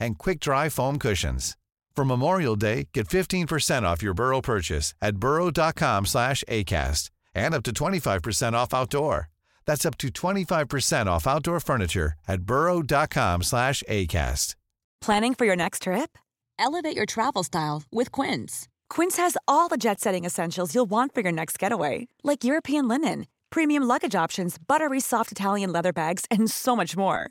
and quick-dry foam cushions. For Memorial Day, get 15% off your Burrow purchase at burrow.com slash ACAST and up to 25% off outdoor. That's up to 25% off outdoor furniture at burrow.com slash ACAST. Planning for your next trip? Elevate your travel style with Quince. Quince has all the jet setting essentials you'll want for your next getaway, like European linen, premium luggage options, buttery soft Italian leather bags, and so much more.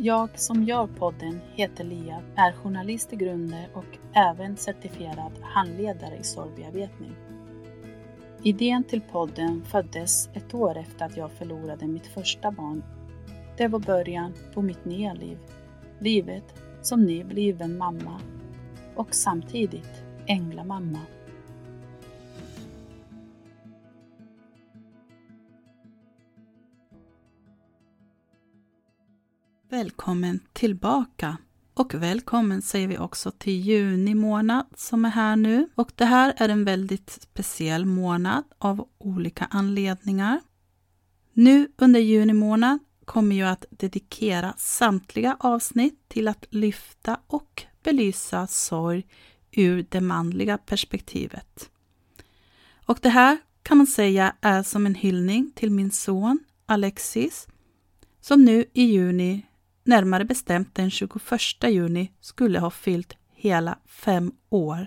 Jag som gör podden heter Lia, är journalist i grunden och även certifierad handledare i sorgbearbetning. Idén till podden föddes ett år efter att jag förlorade mitt första barn. Det var början på mitt nya liv. Livet som nybliven mamma och samtidigt änglamamma. Välkommen tillbaka! Och välkommen säger vi också till juni månad som är här nu. Och det här är en väldigt speciell månad av olika anledningar. Nu under juni månad kommer jag att dedikera samtliga avsnitt till att lyfta och belysa sorg ur det manliga perspektivet. Och det här kan man säga är som en hyllning till min son Alexis som nu i juni närmare bestämt den 21 juni, skulle ha fyllt hela fem år.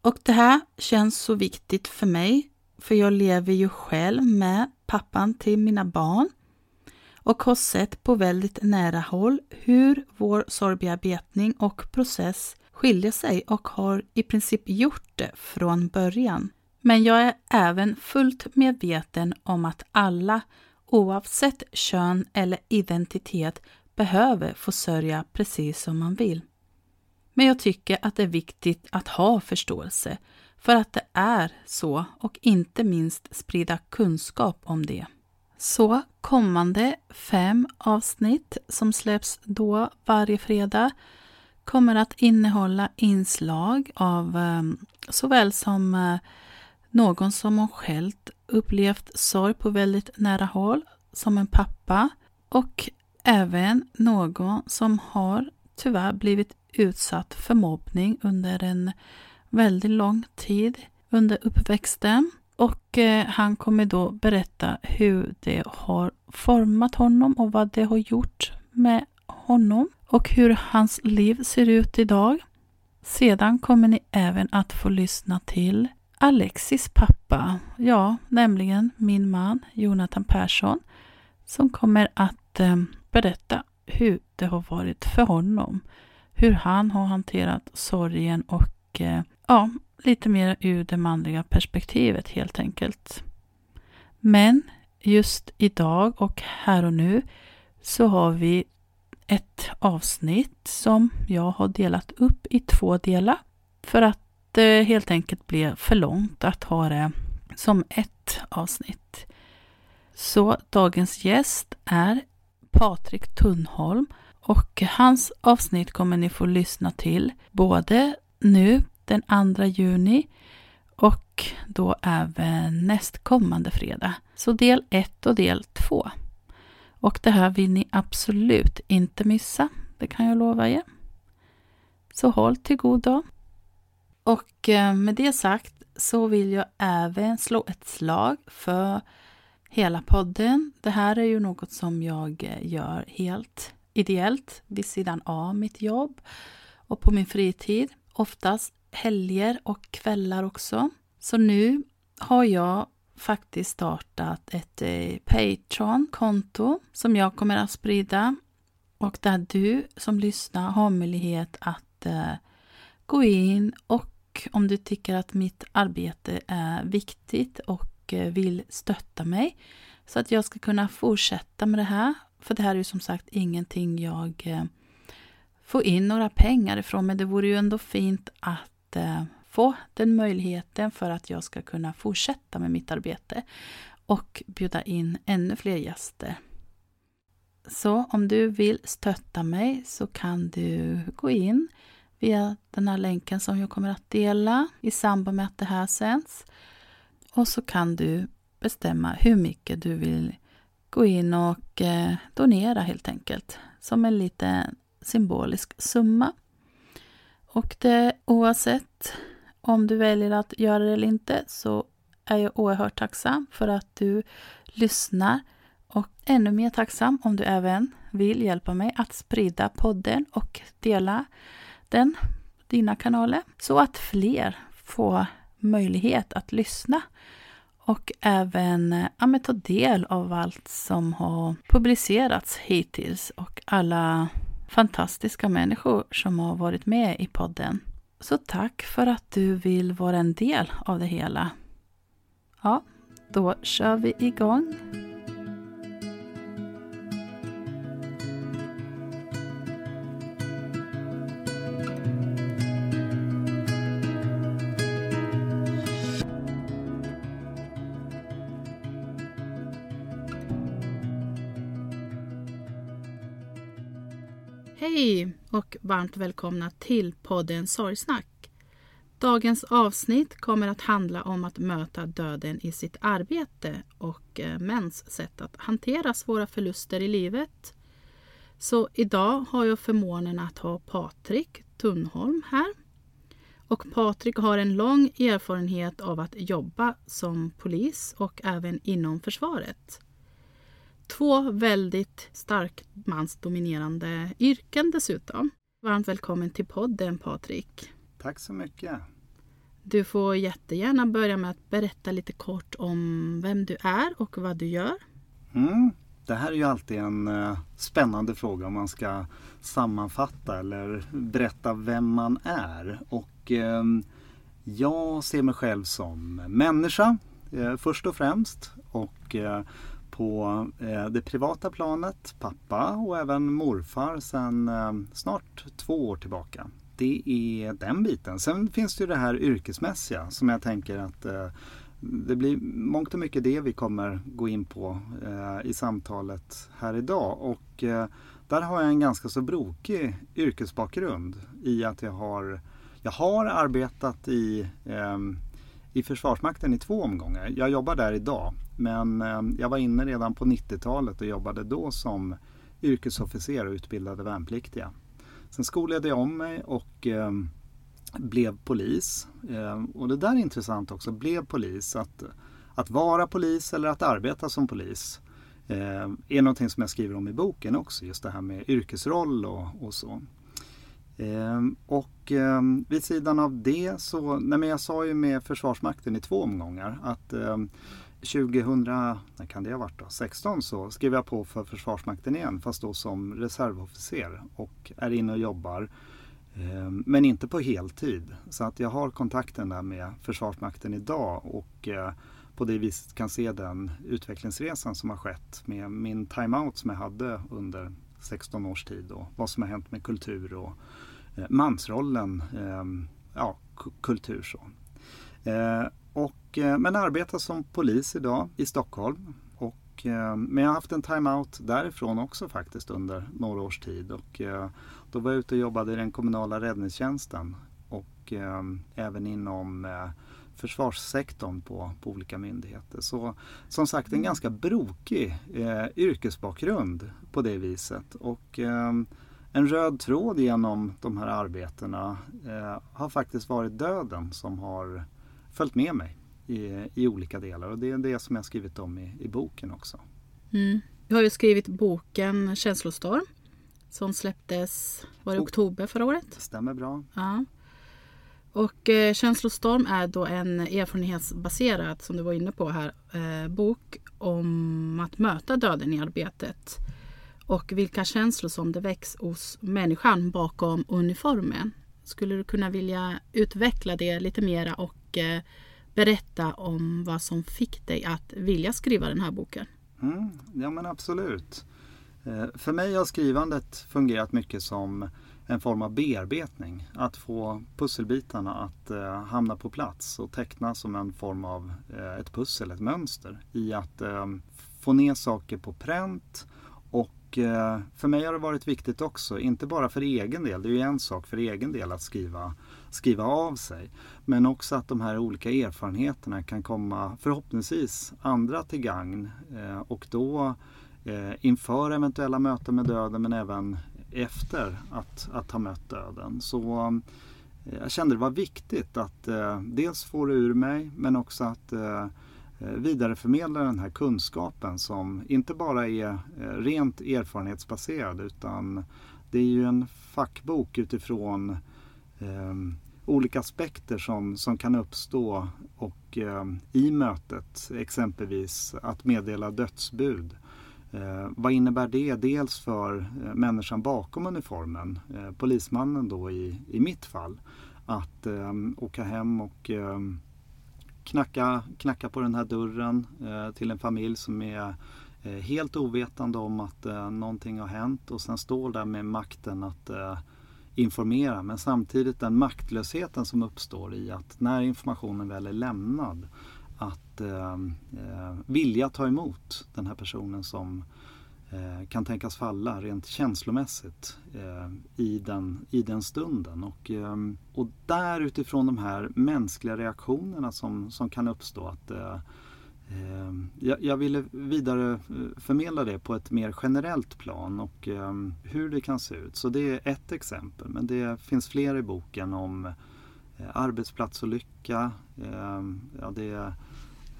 Och det här känns så viktigt för mig, för jag lever ju själv med pappan till mina barn och har sett på väldigt nära håll hur vår sorgbearbetning och process skiljer sig och har i princip gjort det från början. Men jag är även fullt medveten om att alla, oavsett kön eller identitet, behöver få sörja precis som man vill. Men jag tycker att det är viktigt att ha förståelse för att det är så och inte minst sprida kunskap om det. Så kommande fem avsnitt som släpps då varje fredag kommer att innehålla inslag av ehm, såväl som eh, någon som har själv upplevt sorg på väldigt nära håll, som en pappa och Även någon som har tyvärr blivit utsatt för mobbning under en väldigt lång tid under uppväxten. Och eh, han kommer då berätta hur det har format honom och vad det har gjort med honom och hur hans liv ser ut idag. Sedan kommer ni även att få lyssna till Alexis pappa, ja, nämligen min man Jonathan Persson, som kommer att eh, berätta hur det har varit för honom. Hur han har hanterat sorgen och eh, ja, lite mer ur det manliga perspektivet helt enkelt. Men just idag och här och nu så har vi ett avsnitt som jag har delat upp i två delar för att det helt enkelt blev för långt att ha det som ett avsnitt. Så dagens gäst är Patrik Tunnholm och hans avsnitt kommer ni få lyssna till både nu den 2 juni och då även nästkommande fredag. Så del 1 och del 2. Och det här vill ni absolut inte missa. Det kan jag lova er. Så håll till godo. Och eh, med det sagt så vill jag även slå ett slag för hela podden. Det här är ju något som jag eh, gör helt ideellt vid sidan av mitt jobb och på min fritid. Oftast helger och kvällar också. Så nu har jag faktiskt startat ett eh, Patreon-konto som jag kommer att sprida och där du som lyssnar har möjlighet att eh, gå in och om du tycker att mitt arbete är viktigt och och eh, vill stötta mig så att jag ska kunna fortsätta med det här. För det här är ju som sagt ingenting jag eh, får in några pengar ifrån men det vore ju ändå fint att eh, få den möjligheten för att jag ska kunna fortsätta med mitt arbete och bjuda in ännu fler gäster. Så om du vill stötta mig så kan du gå in via den här länken som jag kommer att dela i samband med att det här sänds. Och så kan du bestämma hur mycket du vill gå in och eh, donera helt enkelt. Som en liten symbolisk summa. Och det oavsett om du väljer att göra det eller inte så är jag oerhört tacksam för att du lyssnar och ännu mer tacksam om du även vill hjälpa mig att sprida podden och dela den, dina kanaler, så att fler får möjlighet att lyssna och även ja, ta del av allt som har publicerats hittills och alla fantastiska människor som har varit med i podden. Så tack för att du vill vara en del av det hela. Ja, då kör vi igång. Varmt välkomna till podden Sorgsnack. Dagens avsnitt kommer att handla om att möta döden i sitt arbete och eh, mäns sätt att hantera svåra förluster i livet. Så idag har jag förmånen att ha Patrik Tunnholm här. Och Patrik har en lång erfarenhet av att jobba som polis och även inom försvaret. Två väldigt starkt mansdominerande yrken dessutom. Varmt välkommen till podden Patrik. Tack så mycket. Du får jättegärna börja med att berätta lite kort om vem du är och vad du gör. Mm. Det här är ju alltid en uh, spännande fråga om man ska sammanfatta eller berätta vem man är. Och uh, jag ser mig själv som människa uh, först och främst. Och på eh, det privata planet, pappa och även morfar sedan eh, snart två år tillbaka. Det är den biten. Sen finns det ju det här yrkesmässiga som jag tänker att eh, det blir mångt och mycket det vi kommer gå in på eh, i samtalet här idag. Och eh, där har jag en ganska så brokig yrkesbakgrund i att jag har, jag har arbetat i eh, i Försvarsmakten i två omgångar. Jag jobbar där idag men eh, jag var inne redan på 90-talet och jobbade då som yrkesofficer och utbildade värnpliktiga. Sen skolade jag om mig och eh, blev polis. Eh, och det där är intressant också, blev polis. Att, att vara polis eller att arbeta som polis eh, är någonting som jag skriver om i boken också. Just det här med yrkesroll och, och så. Eh, och eh, vid sidan av det så, nej men jag sa ju med Försvarsmakten i två omgångar att eh, 2000, när kan det ha varit då? 16 så skrev jag på för Försvarsmakten igen fast då som reservofficer och är inne och jobbar. Eh, men inte på heltid. Så att jag har kontakten där med Försvarsmakten idag och eh, på det viset kan se den utvecklingsresan som har skett med min timeout som jag hade under 16 års tid och vad som har hänt med kultur och eh, mansrollen, ja, kultur så. Och, eh, men arbetar som polis idag i Stockholm. Och, eh, men jag har haft en time-out därifrån också faktiskt under några års tid. Och, eh, då var jag ute och jobbade i den kommunala räddningstjänsten och även inom försvarssektorn på, på olika myndigheter. Så som sagt en ganska brokig eh, yrkesbakgrund på det viset. Och eh, en röd tråd genom de här arbetena eh, har faktiskt varit döden som har följt med mig i, i olika delar. Och det är det som jag skrivit om i, i boken också. Mm. Du har ju skrivit boken Känslostorm som släpptes var det oktober förra året. Stämmer bra. Ja. Och eh, Känslostorm är då en erfarenhetsbaserad, som du var inne på här, eh, bok om att möta döden i arbetet. Och vilka känslor som det väcks hos människan bakom uniformen. Skulle du kunna vilja utveckla det lite mera och Eh, berätta om vad som fick dig att vilja skriva den här boken? Mm, ja men absolut. Eh, för mig har skrivandet fungerat mycket som en form av bearbetning. Att få pusselbitarna att eh, hamna på plats och teckna som en form av eh, ett pussel, ett mönster i att eh, få ner saker på pränt och eh, för mig har det varit viktigt också, inte bara för egen del, det är ju en sak för egen del att skriva, skriva av sig, men också att de här olika erfarenheterna kan komma förhoppningsvis andra till gagn eh, och då eh, inför eventuella möten med döden men även efter att, att ha mött döden. Så eh, jag kände det var viktigt att dels få det ur mig men också att vidareförmedla den här kunskapen som inte bara är rent erfarenhetsbaserad utan det är ju en fackbok utifrån eh, olika aspekter som, som kan uppstå och eh, i mötet exempelvis att meddela dödsbud. Eh, vad innebär det dels för eh, människan bakom uniformen, eh, polismannen då i, i mitt fall, att eh, åka hem och eh, knacka, knacka på den här dörren eh, till en familj som är eh, helt ovetande om att eh, någonting har hänt och sen står där med makten att eh, informera men samtidigt den maktlösheten som uppstår i att när informationen väl är lämnad att eh, eh, vilja ta emot den här personen som eh, kan tänkas falla rent känslomässigt eh, i, den, i den stunden. Och, eh, och där utifrån de här mänskliga reaktionerna som, som kan uppstå att eh, jag, jag ville vidare förmedla det på ett mer generellt plan och hur det kan se ut. Så det är ett exempel men det finns fler i boken om arbetsplatsolycka. Ja, det är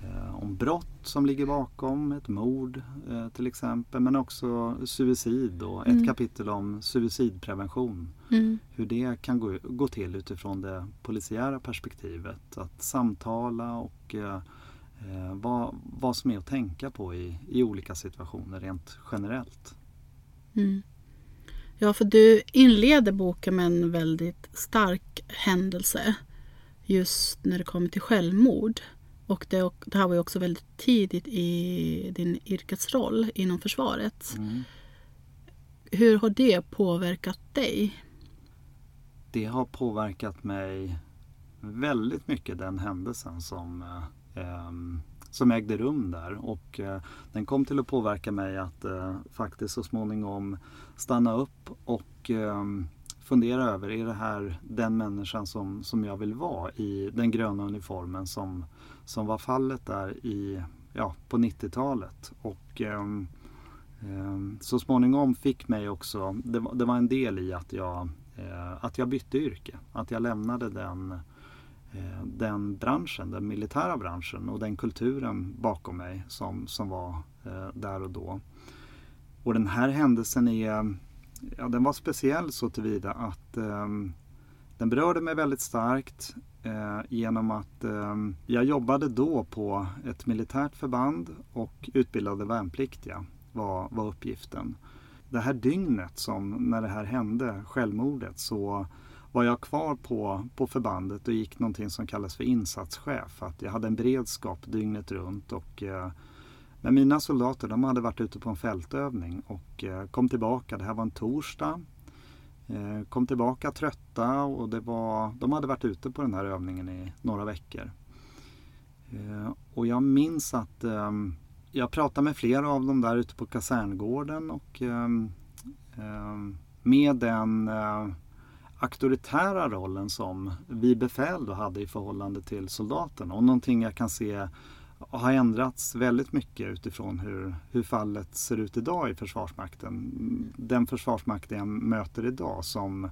Eh, om brott som ligger bakom, ett mord eh, till exempel. Men också suicid och ett mm. kapitel om suicidprevention. Mm. Hur det kan gå, gå till utifrån det polisiära perspektivet. Att samtala och eh, vad, vad som är att tänka på i, i olika situationer rent generellt. Mm. Ja, för du inleder boken med en väldigt stark händelse just när det kommer till självmord. Och det, det, här var ju också väldigt tidigt i din yrkesroll inom försvaret. Mm. Hur har det påverkat dig? Det har påverkat mig väldigt mycket den händelsen som, eh, Ehm, som ägde rum där. Och eh, den kom till att påverka mig att eh, faktiskt så småningom stanna upp och ehm, fundera över, är det här den människan som, som jag vill vara i den gröna uniformen som, som var fallet där i, ja, på 90-talet. Och eh, eh, så småningom fick mig också, det var, det var en del i att jag, eh, att jag bytte yrke. Att jag lämnade den, eh, Eh, den branschen, den militära branschen och den kulturen bakom mig som, som var eh, där och då. Och den här händelsen är ja, den var speciell så tillvida att eh, den berörde mig väldigt starkt eh, genom att eh, jag jobbade då på ett militärt förband och utbildade värnpliktiga var, var uppgiften. Det här dygnet som när det här hände, självmordet, så var jag kvar på, på förbandet och gick någonting som kallas för insatschef. Att jag hade en beredskap dygnet runt och eh, men mina soldater de hade varit ute på en fältövning och eh, kom tillbaka. Det här var en torsdag. Eh, kom tillbaka trötta och det var, de hade varit ute på den här övningen i några veckor. Eh, och jag minns att eh, jag pratade med flera av dem där ute på kaserngården och eh, eh, med den auktoritära rollen som vi befäl då hade i förhållande till soldaterna. Och någonting jag kan se har ändrats väldigt mycket utifrån hur, hur fallet ser ut idag i Försvarsmakten. Den Försvarsmakten jag möter idag som eh,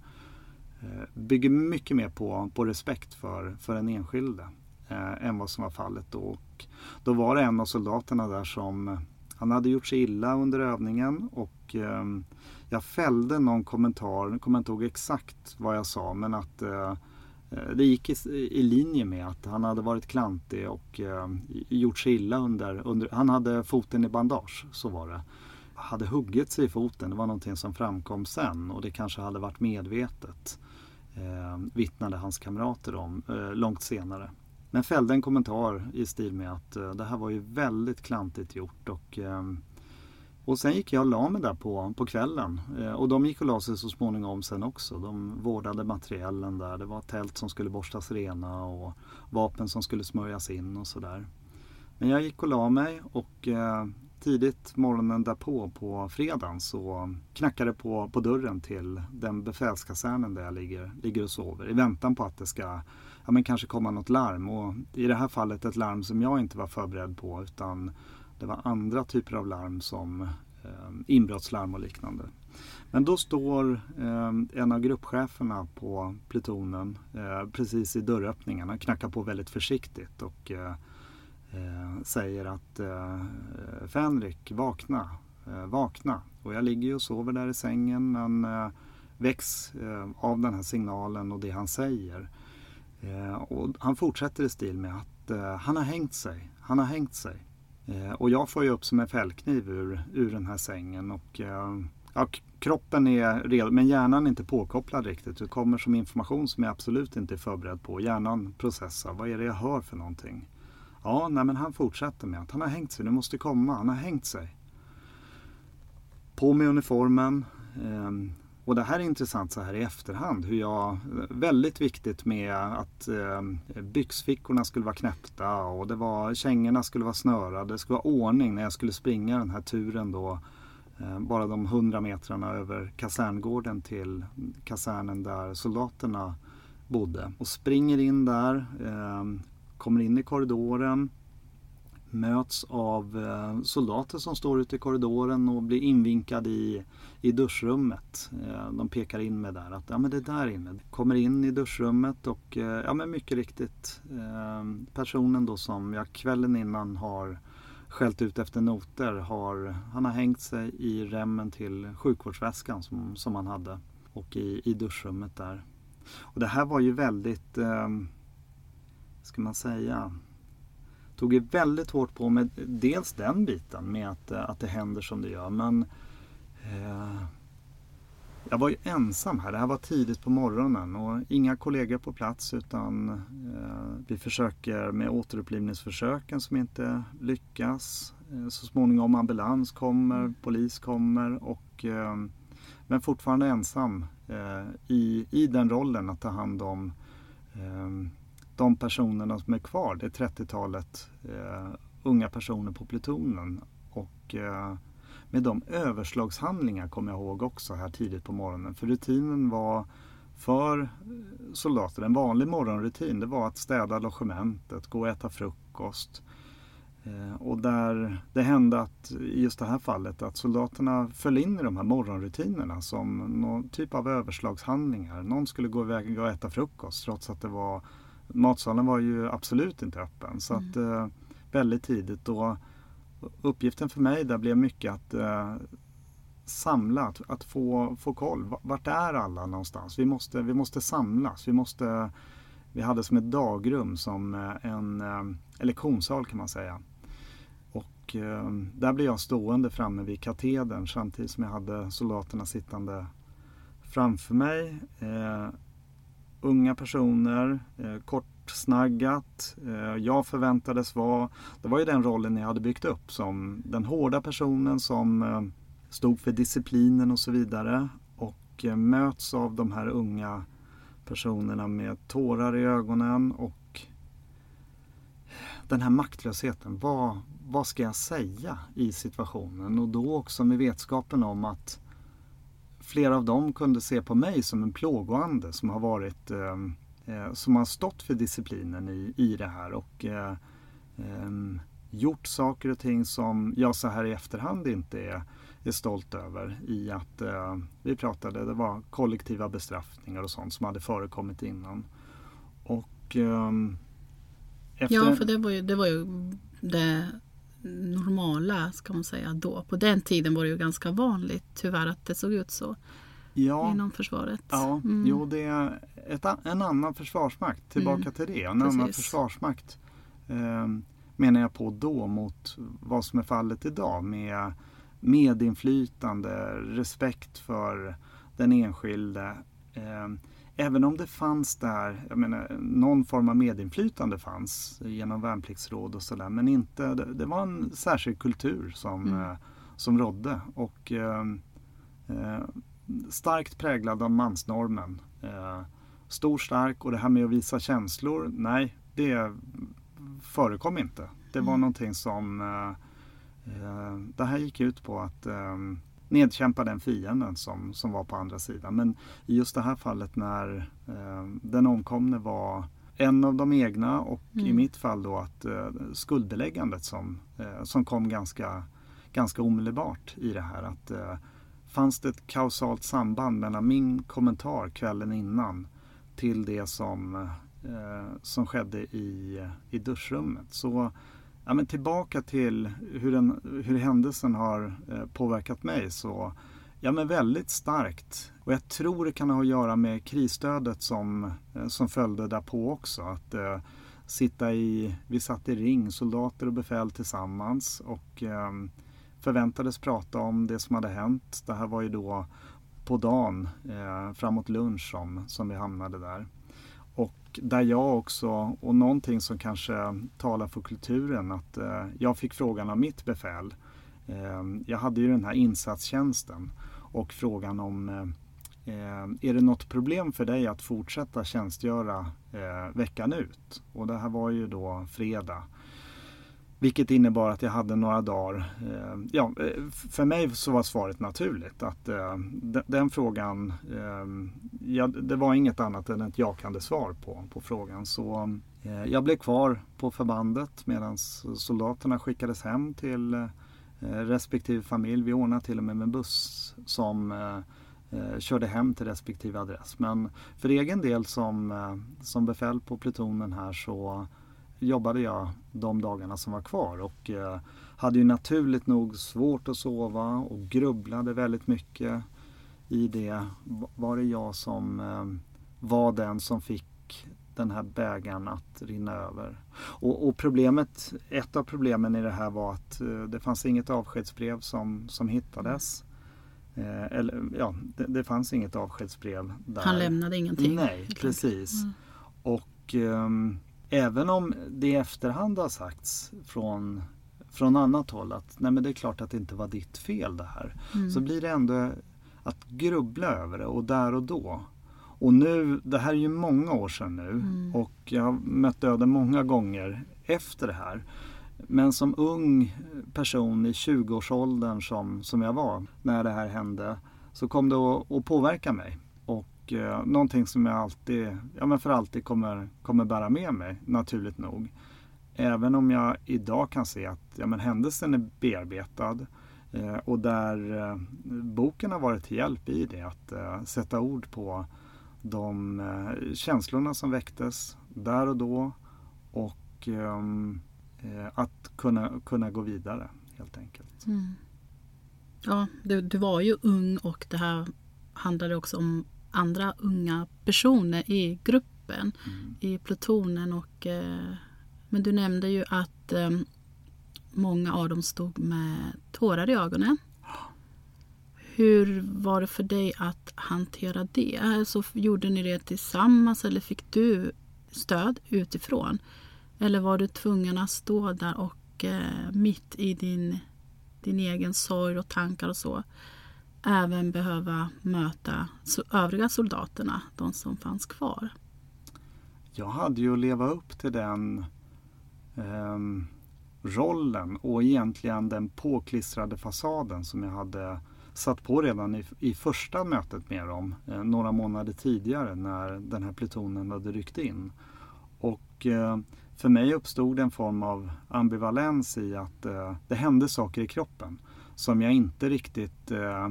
bygger mycket mer på, på respekt för, för den enskilde eh, än vad som var fallet då. Och då var det en av soldaterna där som eh, han hade gjort sig illa under övningen och eh, jag fällde någon kommentar, jag kommer inte ihåg exakt vad jag sa, men att eh, eh det gick i, i, linje med att han hade varit klantig och eh, gjort sig illa under, under, Han hade foten i bandage, så var det. Hade huggit sig i foten, det var någonting som framkom sen och det kanske hade varit medvetet. Eh, vittnade hans kamrater om eh, långt senare. Men fällde en kommentar i stil med att eh, det här var ju väldigt klantigt gjort och ehm, och sen gick jag och la mig där på, på kvällen. Eh, och de gick och la sig så småningom sen också. De vårdade materiellen där. Det var tält som skulle borstas rena och vapen som skulle smörjas in och sådär. Men jag gick och la mig och eh, tidigt morgonen därpå på fredagen så knackade det på, på dörren till den befälskasernen där jag ligger, ligger och sover i väntan på att det ska ja, men kanske komma något larm. Och I det här fallet ett larm som jag inte var förberedd på utan det var andra typer av larm som eh, inbrottslarm och liknande. Men då står eh, en av gruppcheferna på plutonen eh, precis i dörröppningen. Han knackar på väldigt försiktigt och eh, eh säger att eh, Fänrik, vakna, eh, vakna. Och jag ligger ju och sover där i sängen men eh, väcks eh, av den här signalen och det han säger. Eh, och han fortsätter i stil med att eh, han har hängt sig, han har hängt sig. Eh, och jag får ju upp som en fällkniv ur, ur den här sängen. Och, eh, ja, kroppen är redo men hjärnan är inte påkopplad riktigt. Det kommer som information som jag absolut inte är förberedd på. Hjärnan processar. Vad är det jag hör för någonting? Ja, nej, men han fortsätter med att han har hängt sig. Du måste komma. Han har hängt sig. På med uniformen. Ehm, och det här är intressant så här i efterhand. Hur jag, väldigt viktigt med att eh, byxfickorna skulle vara knäppta och det var, kängorna skulle vara snörade. Det skulle vara ordning när jag skulle springa den här turen då. Eh, bara de hundra metrarna över kaserngården till kasernen där soldaterna bodde. Och springer in där, eh, kommer in i korridoren möts av eh, soldater som står ute i korridoren och blir invinkad i, i duschrummet. Eh, de pekar in mig där att ja, men det är där inne. Kommer in i duschrummet och eh, ja, men mycket riktigt eh, personen då som jag kvällen innan har skällt ut efter noter har, han har hängt sig i remmen till sjukvårdsväskan som, som han hade och i, i duschrummet där. Och det här var ju väldigt, eh, ska man säga, tog ju väldigt hårt på med dels den biten med att, att det händer som det gör. Men eh, jag var ju ensam här. Det här var tidigt på morgonen och inga kollegor på plats utan eh, vi försöker med återupplivningsförsöken som inte lyckas. Eh, så småningom ambulans kommer, polis kommer och eh, men fortfarande ensam eh, i, i den rollen att ta hand om de personerna som är kvar, det är 30-talet eh, unga personer på plutonen. Och eh, med de överslagshandlingar kommer jag ihåg också här tidigt på morgonen. För rutinen var för soldater, en vanlig morgonrutin, det var att städa logementet, gå och äta frukost. Eh, och där det hände att i just det här fallet att soldaterna föll in i de här morgonrutinerna som någon typ av överslagshandlingar. Någon skulle gå iväg och äta frukost trots att det var matsalen var ju absolut inte öppen. Så mm. att, eh, väldigt tidigt. Och uppgiften för mig där blev mycket att eh, samla, att, att, få, få koll. Vart är alla någonstans? Vi måste, vi måste samlas. Vi, måste, vi hade som ett dagrum, som eh, en, en lektionssal kan man säga. Och eh, där blev jag stående framme vid katedern samtidigt som jag hade soldaterna sittande framför mig. Eh, unga personer, eh, kort bortsnaggat, eh, jag förväntades vara, det var ju den rollen jag hade byggt upp som den hårda personen som eh, stod för disciplinen och så vidare. Och eh, möts av de här unga personerna med tårar i ögonen och den här maktlösheten. Vad, vad ska jag säga i situationen? Och då också med vetskapen om att flera av dem kunde se på mig som en plågoande som har varit Eh, som har stått för disciplinen i, i det här och um, gjort saker och ting som jag så här i efterhand inte är, är stolt över i att eh, vi pratade, det var kollektiva bestraffningar och sånt som hade förekommit innan. Och ehm, efter... Ja, för det var ju det, var ju det normala ska man säga då. På den tiden var det ju ganska vanligt tyvärr att det såg ut så ja, inom försvaret. Ja, mm. jo det är ett, en annan försvarsmakt. Tillbaka mm. till det. En Precis. annan försvarsmakt. Eh, menar jag på då mot vad som är fallet idag med medinflytande, respekt för den enskilde. Eh, även om det fanns där, jag menar, någon form av medinflytande fanns genom värnpliktsråd och sådär, men inte, det, det, var en särskild kultur som, mm. eh, som rådde och eh, eh starkt präglad av mansnormen. Eh, stor, stark och det här med att visa känslor, nej, det förekom inte. Det var mm. någonting som eh, eh, det här gick ut på att nedkämpa den fienden som, som var på andra sidan. Men i just det här fallet när den omkomne var en av de egna och mm. i mitt fall då att eh, skuldbeläggandet som, som kom ganska, ganska omedelbart i det här. Att, fanns det ett kausalt samband mellan min kommentar kvällen innan till det som eh, som skedde i, i duschrummet. Så ja, men tillbaka till hur, den, hur händelsen har eh, påverkat mig så ja, men väldigt starkt. Och jag tror det kan ha att göra med krisstödet som, eh, som följde därpå också. Att eh, sitta i, vi satt i ring, soldater och befäl tillsammans och eh, förväntades prata om det som hade hänt. Det här var ju då på dagen eh, framåt lunch som, som vi hamnade där Och där jag också, och någonting som kanske talar för kulturen, att eh, jag fick frågan av mitt befäl. Eh, jag hade ju den här insatstjänsten och frågan om eh, eh, är det något problem för dig att fortsätta tjänstgöra eh, veckan ut? Och det här var ju då fredag. Vilket innebar att jag hade några dagar. Eh, ja, eh, för mig så var svaret naturligt. att eh, Den frågan, ja, det var inget annat än ett jakande svar på, på frågan. Så jag blev kvar på förbandet medan soldaterna skickades hem till respektive familj. Vi ordnade till och med med buss som körde hem till respektive adress. Men för egen del som, som befäl på plutonen här så jobbade jag de dagarna som var kvar och eh, hade ju naturligt nog svårt att sova och grubblade väldigt mycket i det. Var det jag som eh, var den som fick den här bägaren att rinna över? Och, och, problemet, ett av problemen i det här var att eh, det fanns inget avskedsbrev som, som hittades. Eh, eller, ja, det, det, fanns inget avskedsbrev där. Han lämnade ingenting? Nej, precis. Mm. Och um, Även om det i efterhand har sagts från, från annat håll att nej men det är klart att det inte var ditt fel det här. Mm. Så blir det ändå att grubbla över det och där och då. Och nu, det här är ju många år sedan nu mm. och jag har mött döden många gånger efter det här. Men som ung person i 20-årsåldern som, som jag var när det här hände så kom det att, att påverka mig. Och eh, någonting som jag alltid, ja men för alltid kommer, kommer bära med mig naturligt nog. Även om jag idag kan se att ja, men händelsen är bearbetad eh, och där eh, boken har varit till hjälp i det att eh, sätta ord på de eh, känslorna som väcktes där och då och ehm, eh, att kunna, kunna gå vidare helt enkelt. Mm. Ja, du, du var ju ung och det här handlade också om andra unga personer i gruppen, mm. i plutonen. Och, eh, men du nämnde ju att eh, många av dem stod med tårar i ögonen. Hur var det för dig att hantera det? Alltså, gjorde ni det tillsammans eller fick du stöd utifrån? Eller var du tvungen att stå där och eh, mitt i din, din egen sorg och tankar och så även behöva möta övriga soldaterna, de som fanns kvar. Jag hade ju att leva upp till den eh, rollen och egentligen den påklistrade fasaden som jag hade satt på redan i, i första mötet med dem eh, några månader tidigare när den här plutonen hade ryckt in. Och eh, för mig uppstod en form av ambivalens i att eh, det hände saker i kroppen som jag inte riktigt eh,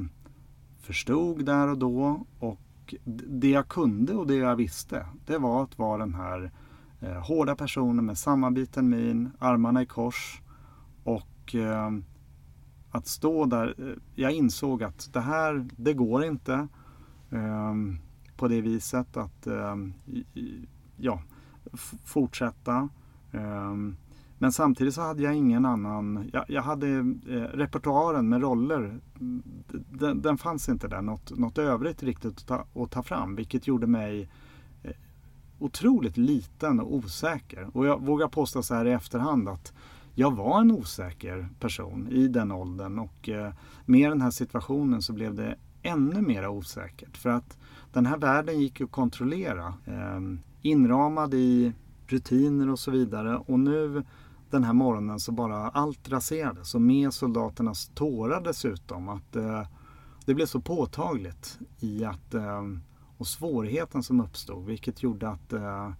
förstod där och då. Och det jag kunde och det jag visste, det var att vara den här eh, hårda personen med sammanbiten min, armarna i kors och eh, att stå där. Eh, jag insåg att det här, det går inte eh, på det viset att ehm, ja, fortsätta. Ehm, men samtidigt så hade jag ingen annan, jag, jag hade eh, repertoaren med roller, den, den, fanns inte där, något, något övrigt riktigt att ta, att ta fram vilket gjorde mig eh, otroligt liten och osäker. Och jag vågar påstå så här i efterhand att jag var en osäker person i den åldern och eh, med den här situationen så blev det ännu mer osäkert. För att den här världen gick att kontrollera. Eh, inramad i rutiner och så vidare. Och nu den här morgonen så bara allt raserades och med soldaternas tårar dessutom. Att eh, det blev så påtagligt i att eh, och svårigheten som uppstod vilket gjorde att eh,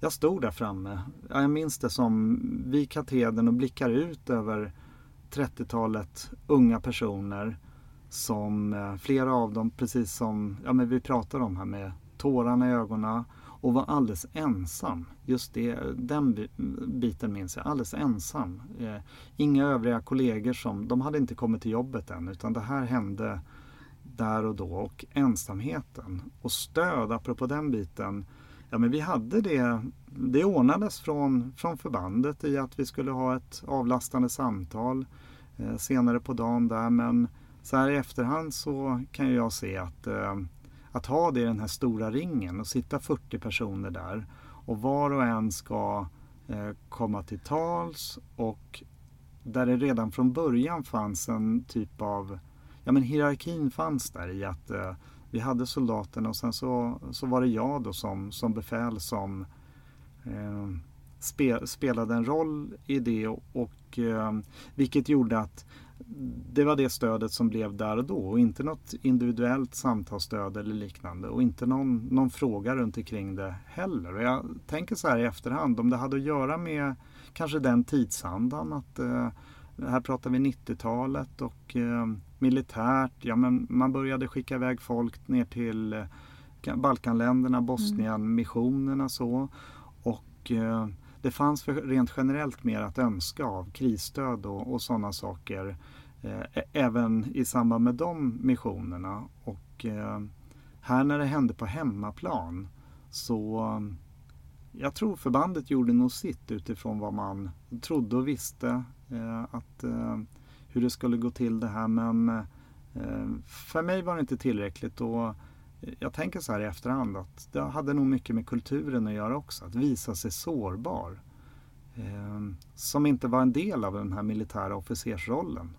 jag stod där framme. Jag minns det som vid katedern och blickar ut över 30-talet unga personer som eh, flera av dem, precis som ja, men vi pratade om här med tårarna i ögonen och var alldeles ensam. Just det, den biten minns jag, alldeles ensam. Eh, inga övriga kollegor som, de hade inte kommit till jobbet än utan det här hände där och då och ensamheten och stöd apropå den biten Ja, men vi hade det. Det ordnades från, från förbandet i att vi skulle ha ett avlastande samtal eh, senare på dagen där. Men så här i efterhand så kan jag se att, eh, att ha det i den här stora ringen och sitta 40 personer där. Och var och en ska eh, komma till tals och där det redan från början fanns en typ av, ja men hierarkin fanns där i att eh, vi hade soldaterna och sen så, så var det jag då som, som befäl som eh, spe, spelade en roll i det och, och eh, vilket gjorde att det var det stödet som blev där och då och inte något individuellt samtalsstöd eller liknande och inte någon, någon fråga runt omkring det heller. Och jag tänker så här i efterhand om det hade att göra med kanske den tidsandan att eh, här pratar vi 90-talet och eh, militärt. Ja, men man började skicka iväg folk ner till eh, Balkanländerna, Bosnien, missionerna så. Och eh, det fanns för, rent generellt mer att önska av krisstöd och, och sådana saker. Eh, även i samband med de missionerna. Och eh, här när det hände på hemmaplan så jag tror förbandet gjorde nog sitt utifrån vad man trodde och visste eh, att, eh, hur det skulle gå till det här. Men eh, för mig var det inte tillräckligt. Och jag tänker så här i efterhand att det hade nog mycket med kulturen att göra också. Att visa sig sårbar. Ehm, som inte var en del av den här militära officersrollen.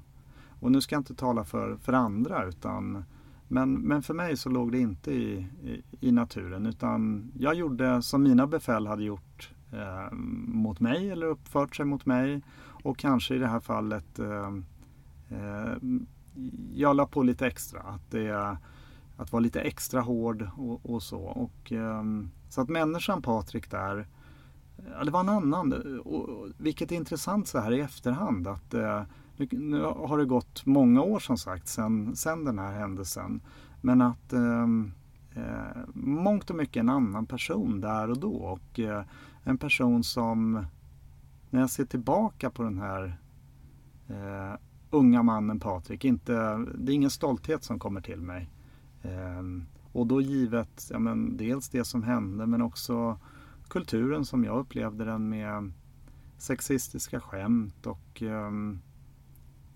Och nu ska jag inte tala för, för andra utan men, men för mig så låg det inte i, i, i naturen utan jag gjorde som mina befäl hade gjort eh, mot mig eller uppfört sig mot mig. Och kanske i det här fallet eh, eh, jag la på lite extra. Att, det, att vara lite extra hård och, och så. Och, ehm, så att människan Patrik där, eh, ja, det var en annan. Och, vilket är intressant så här i efterhand. att eh, nu, nu, har det gått många år som sagt sedan, sen den här händelsen. Men att ehm, eh, mångt och mycket en annan person där och då. Och eh, en person som, när jag ser tillbaka på den här eh, unga mannen Patrik, inte, det är ingen stolthet som kommer till mig. Ehm, och då givet ja, men dels det som hände men också kulturen som jag upplevde den med sexistiska skämt och eh,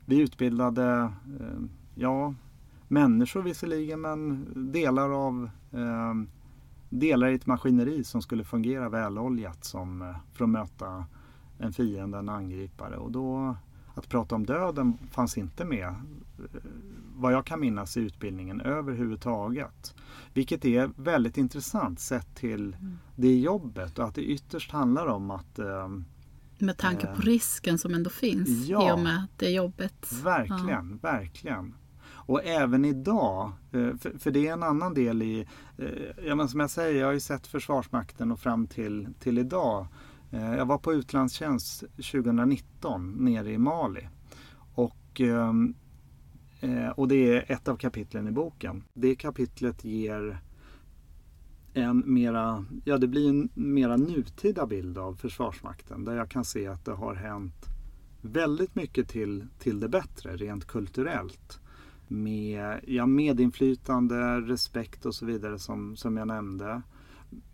vi utbildade, eh, ja, människor visserligen men delar av eh, delar i ett maskineri som skulle fungera väloljat som, eh, för att möta en fiende, en angripare. Och då, att prata om döden fanns inte med, eh, vad jag kan minnas i utbildningen överhuvudtaget. Vilket är väldigt intressant sett till mm. det jobbet och att det ytterst handlar om att eh, med tanke på risken som ändå finns ja, i och med det jobbet. Verkligen, ja. verkligen. Och även idag, eh, för, det är en annan del i, eh, ja men som jag säger, jag har ju sett Försvarsmakten och fram till, till idag. Eh, jag var på utlandstjänst 2019 nere i Mali. Och, ehm, eh, och det är ett av kapitlen i boken. Det kapitlet ger en mera, ja det blir en mera nutida bild av Försvarsmakten där jag kan se att det har hänt väldigt mycket till, till det bättre rent kulturellt. Med ja, medinflytande, respekt och så vidare som, som jag nämnde.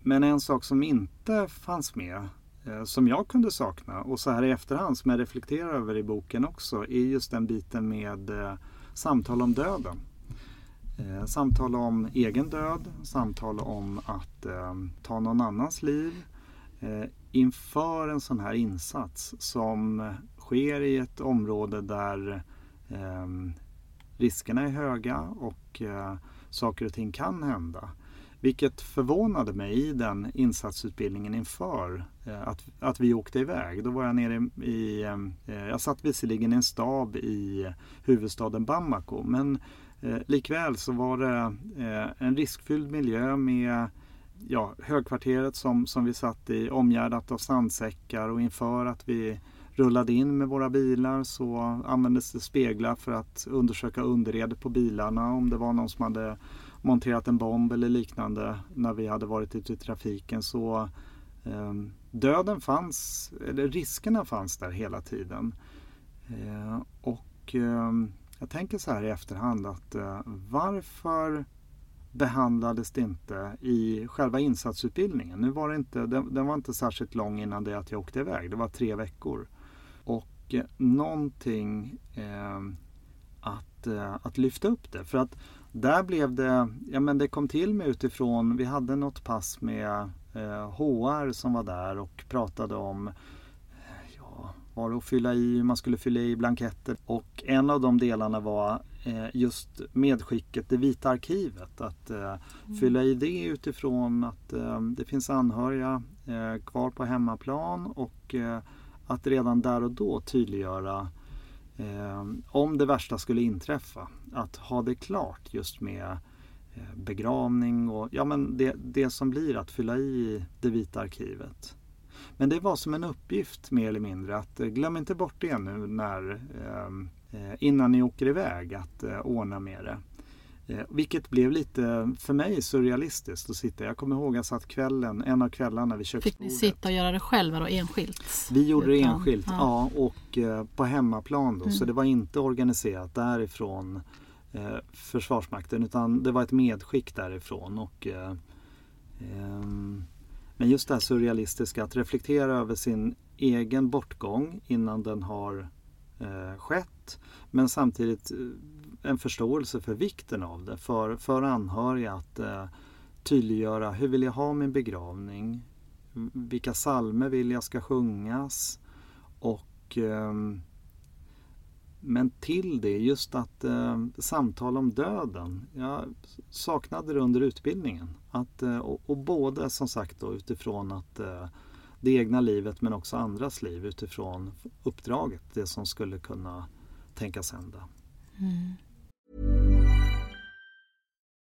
Men en sak som inte fanns med, Eh, som jag kunde sakna och så här i efterhand som jag reflekterar över i boken också, är just den biten med eh, samtal om döden. Eh, samtal om egen död, samtal om att ta någon annans liv inför en sån här insats som sker i ett område där ehm, riskerna är höga och saker och ting kan hända. Vilket förvånade mig i den insatsutbildningen inför Eh, att, att vi åkte iväg. Då var jag nere i, eh, eh, jag satt visserligen i en stab i huvudstaden Bamako men eh, likväl så var det eh, en riskfylld miljö med ja, högkvarteret som, som vi satt i omgärdat av sandsäckar och inför att vi rullade in med våra bilar så användes det speglar för att undersöka underredet på bilarna om det var någon som hade monterat en bomb eller liknande när vi hade varit ute i trafiken. Så eh, döden fanns, eller riskerna fanns där hela tiden. Eh, och eh, jag tänker så här i efterhand att eh, varför behandlades det inte i själva insatsutbildningen. Nu var det inte, den, den, var inte särskilt lång innan det att jag åkte iväg. Det var tre veckor. Och eh, någonting eh, att, eh, att lyfta upp det. För att där blev det, ja men det kom till mig utifrån, vi hade något pass med HR som var där och pratade om ja, var att fylla i, hur man skulle fylla i blanketter. Och en av de delarna var eh, just medskicket, det vita arkivet. Att eh, mm. fylla i det utifrån att eh, det finns anhöriga eh, kvar på hemmaplan och att redan där och då tydliggöra eh, om det värsta skulle inträffa. Att ha det klart just med eh, begravning och ja, men det, det som blir att fylla i det vita arkivet. Men det var som en uppgift mer eller mindre att eh, glöm inte bort det nu när, eh, eh innan ni åker iväg att eh, ordna med det. Eh, vilket blev lite, för mig, surrealistiskt att sitta. Jag kommer ihåg att jag satt kvällen, en av kvällarna vid köksbordet. Fick ni sitta och göra det själva då, enskilt? Vi gjorde det enskilt, ja. ja och eh, på hemmaplan då. Mm. Så det var inte organiserat därifrån eh, Försvarsmakten utan det var ett medskick därifrån. Och, eh, eh, men just det här surrealistiska, att reflektera över sin egen bortgång innan den har eh, skett. Men samtidigt eh, en förståelse för vikten av det för, för anhöriga att eh, tydliggöra hur vill jag ha min begravning? Vilka salmer vill jag ska sjungas? Och eh, men till det just att eh, samtala om döden. Jag saknade det under utbildningen. Att, eh, och, och både som sagt då, utifrån att eh, det egna livet men också andras liv utifrån uppdraget, det som skulle kunna tänkas hända. Mm.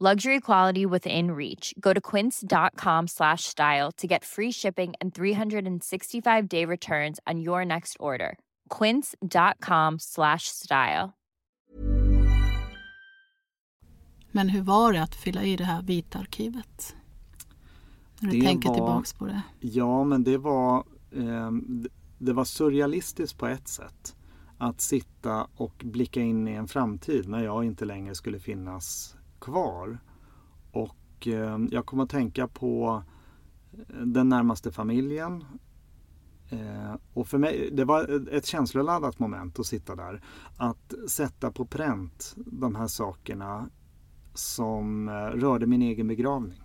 luxury quality within reach go to quince.com slash style to get free shipping and 365 day returns on your next order quince.com slash style Men hur var det att fylla i det här vita arkivet? När du Det tänker var- tillbaks på det. Ja, men det var, eh, det var surrealistiskt på ett sätt. Att sitta och blicka in i en framtid när jag inte längre skulle finnas kvar. Och eh, jag kom att tänka på eh, den närmaste familjen. Eh, och för mig, det var ett känsloladdat moment att sitta där. Att sätta på pränt de här sakerna som eh, rörde min egen begravning.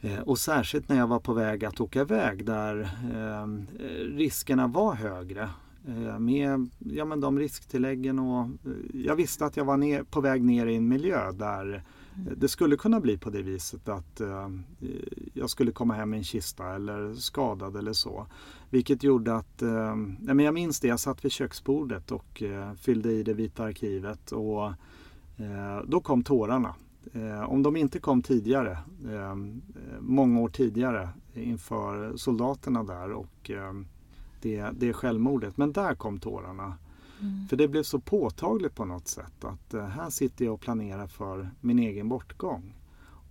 Eh, och särskilt när jag var på väg att åka iväg där eh, riskerna var högre. Eh, med ja, men de risktilläggen och eh, jag visste att jag var ner, på väg ner i en miljö där det skulle kunna bli på det viset att eh, jag skulle komma hem i en kista eller skadad eller så. Vilket gjorde att, eh, ja, men jag minns det, jag satt vid köksbordet och eh, fyllde i det vita arkivet och eh, då kom tårarna. Eh, om de inte kom tidigare, eh, många år tidigare inför soldaterna där och eh, det, det självmordet. Men där kom tårarna. För det blev så påtagligt på något sätt att eh, här sitter jag och planerar för min egen bortgång.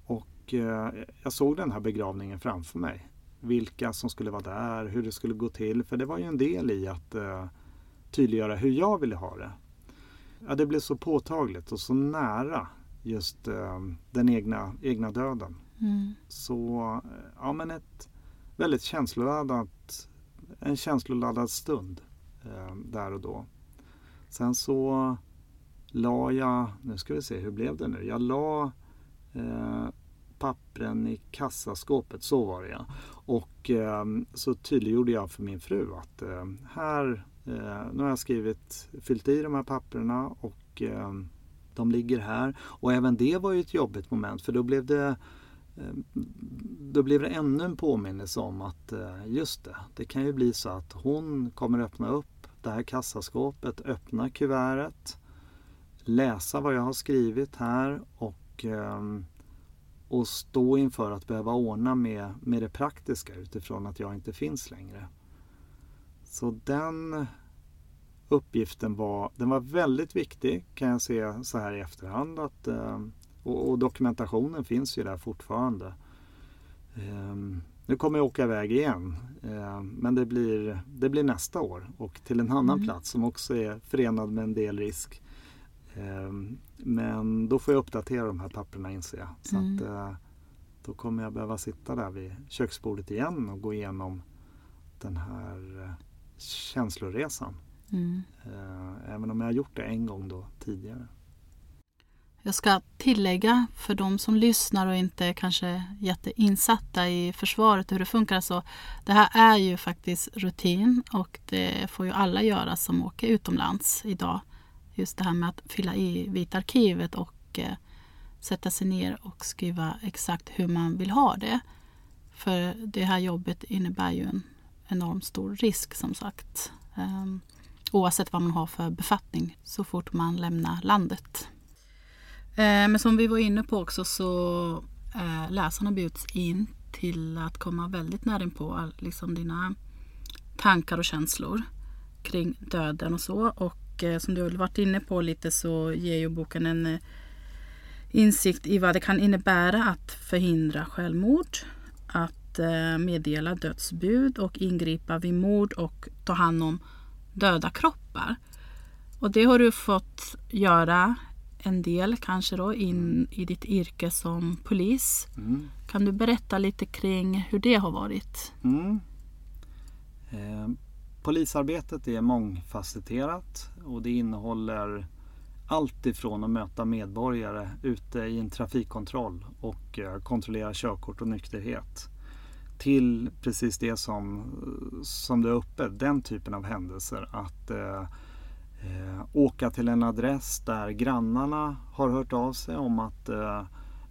Och eh, jag såg den här begravningen framför mig. Vilka som skulle vara där, hur det skulle gå till. För det var ju en del i att eh, tydliggöra hur jag ville ha det. Ja, det blev så påtagligt och så nära just eh, den egna, egna döden. Mm. Så eh, ja, men ett väldigt känsloladdat, en känsloladdad stund eh, där och då. Sen så la jag, nu ska vi se hur blev det nu? Jag la eh, pappren i kassaskåpet, så var det ja. Och eh, så tydliggjorde jag för min fru att eh, här, eh, nu har jag skrivit, fyllt i de här papperna och eh, de ligger här. Och även det var ju ett jobbigt moment för då blev det eh, Eh, då blev det ännu en påminnelse om att eh, just det, det kan ju bli så att hon kommer öppna upp det här kassaskåpet, öppna kuvertet, läsa vad jag har skrivit här och, eh, och stå inför att behöva ordna med, med det praktiska utifrån att jag inte finns längre. Så den uppgiften var, den var väldigt viktig kan jag se så här i efterhand. Att, och, och dokumentationen finns ju där fortfarande. Ehm, nu kommer jag åka iväg igen. Ehm, men det blir, det blir nästa år och till en annan Mm. plats som också är förenad med en del risk. Ehm, men då får jag uppdatera de här papperna inser jag. Så Mm. att, eh, då kommer jag behöva sitta där vid köksbordet igen och gå igenom den här eh, känsloresan. Mm. Eh, Även om jag har gjort det en gång då tidigare. Jag ska tillägga för de som lyssnar och inte är kanske jätteinsatta i försvaret och hur det funkar. Så det här är ju faktiskt rutin och det får ju alla göra som åker utomlands idag. Just det här med att fylla i Vita arkivet och eh, sätta sig ner och skriva exakt hur man vill ha det. För det här jobbet innebär ju en enormt stor risk som sagt. Um, oavsett vad man har för befattning så fort man lämnar landet. Eh, Men som vi var inne på också så eh, läsarna bjuds in till att komma väldigt nära på liksom dina tankar och känslor kring döden och så. Och eh, som du har varit inne på lite så ger ju boken en eh, insikt i vad det kan innebära att förhindra självmord, att eh, meddela dödsbud och ingripa vid mord och ta hand om döda kroppar. Och det har du fått göra en del kanske då in i ditt yrke som polis. Mm. Kan du berätta lite kring hur det har varit? Mm. Eh, polisarbetet är mångfacetterat och det innehåller allt ifrån att möta medborgare ute i en trafikkontroll och eh, kontrollera körkort och nykterhet till precis det som, som det är uppe, den typen av händelser. Att eh, eh, åka till en adress där grannarna har hört av sig om att eh,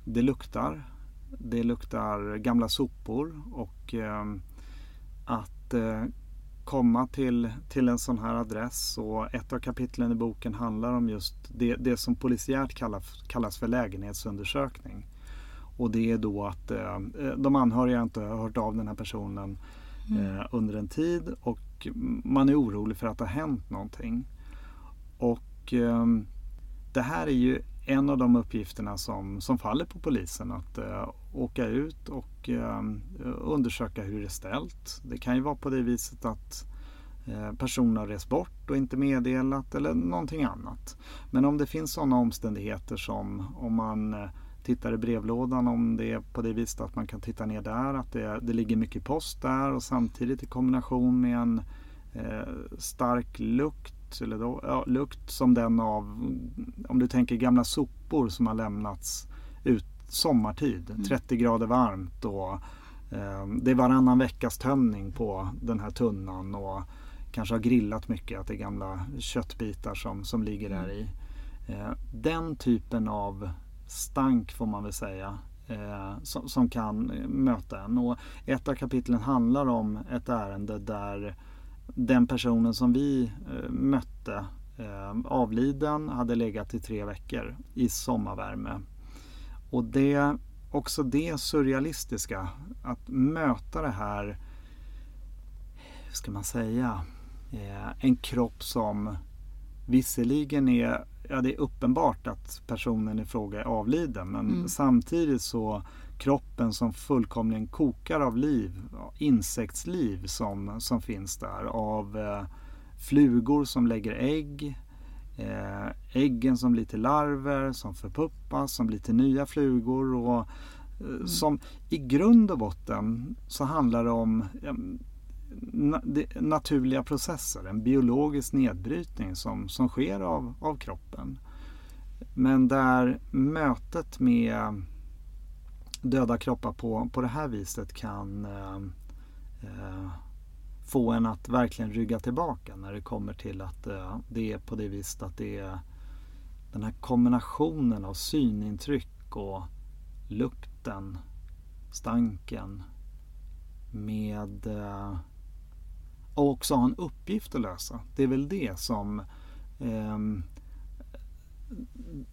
det luktar. Det luktar gamla sopor och eh, att eh, komma till, till en sån här adress och ett av kapitlen i boken handlar om just det, det som polisiärt kallas, kallas för lägenhetsundersökning. Och det är då att eh, de anhöriga inte har hört av den här personen eh, under en tid och man är orolig för att det har hänt någonting. Och eh, det här är ju en av de uppgifterna som, som faller på polisen att eh, åka ut och eh, undersöka hur det är ställt. Det kan ju vara på det viset att eh, personen har rest bort och inte meddelat eller någonting annat. Men om det finns sådana omständigheter som om man eh, tittar i brevlådan om det är på det viset att man kan titta ner där, att det, det ligger mycket post där och samtidigt i kombination med en eh, stark lukt eller då, ja, lukt som den av, om du tänker gamla sopor som har lämnats ut sommartid, mm. 30 grader varmt och eh, det är varannan veckas tömning på den här tunnan och kanske har grillat mycket, att det är gamla köttbitar som, som ligger där i. Eh, den typen av stank får man väl säga eh, som, som, kan möta en. Och ett av kapitlen handlar om ett ärende där den personen som vi eh, mötte eh, avliden hade legat i tre veckor i sommarvärme. Och det, också det surrealistiska, att möta det här, hur ska man säga, eh, en kropp som visserligen är, ja det är uppenbart att personen i fråga är avliden men mm. samtidigt så kroppen som fullkomligen kokar av liv, insektsliv som, som finns där. Av eh, flugor som lägger ägg, eh, äggen som blir till larver, som förpuppas, som blir till nya flugor. Och, eh, mm. som I grund och botten så handlar det om na, det, naturliga processer, en biologisk nedbrytning som, som sker av, av kroppen. Men där mötet med döda kroppar på, på det här viset kan eh, eh, få en att verkligen rygga tillbaka när det kommer till att eh, det är på det viset att det är den här kombinationen av synintryck och lukten, stanken med eh, och också ha en uppgift att lösa. Det är väl det som eh,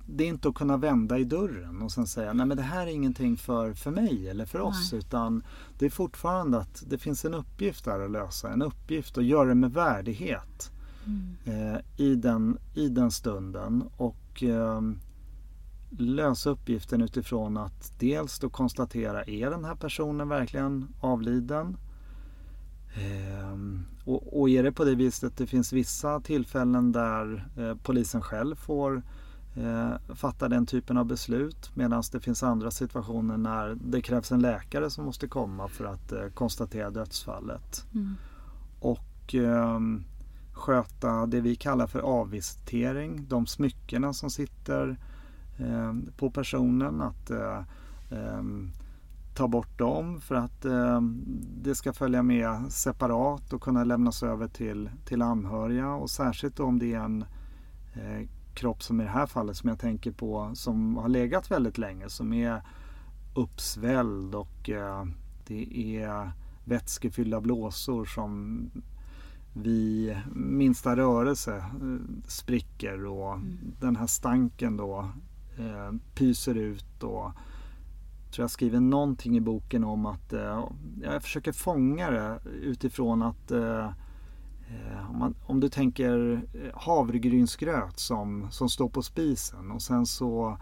det är inte att kunna vända i dörren och sen säga nej men det här är ingenting för, för mig eller för oss nej. utan det är fortfarande att det finns en uppgift där att lösa. En uppgift att göra det med värdighet mm. eh, i, den, i den stunden och eh, lösa uppgiften utifrån att dels då konstatera är den här personen verkligen avliden? Eh, och, och, är det på det viset att det finns vissa tillfällen där eh, polisen själv får eh, fatta den typen av beslut medan det finns andra situationer när det krävs en läkare som måste komma för att eh, konstatera dödsfallet. Mm. Och eh, sköta det vi kallar för avvisitering, de smyckena som sitter eh, på personen. att eh, ehm, ta bort dem för att eh, det ska följa med separat och kunna lämnas över till, till anhöriga och särskilt om det är en eh, kropp som i det här fallet som jag tänker på som har legat väldigt länge som är uppsvälld och eh, det är vätskefyllda blåsor som vid minsta rörelse eh, spricker och mm. den här stanken då eh, pyser ut och tror jag skriver någonting i boken om att eh, jag försöker fånga det utifrån att eh, Eh, om, man, om, du tänker eh, havregrynsgröt som, som står på spisen och sen så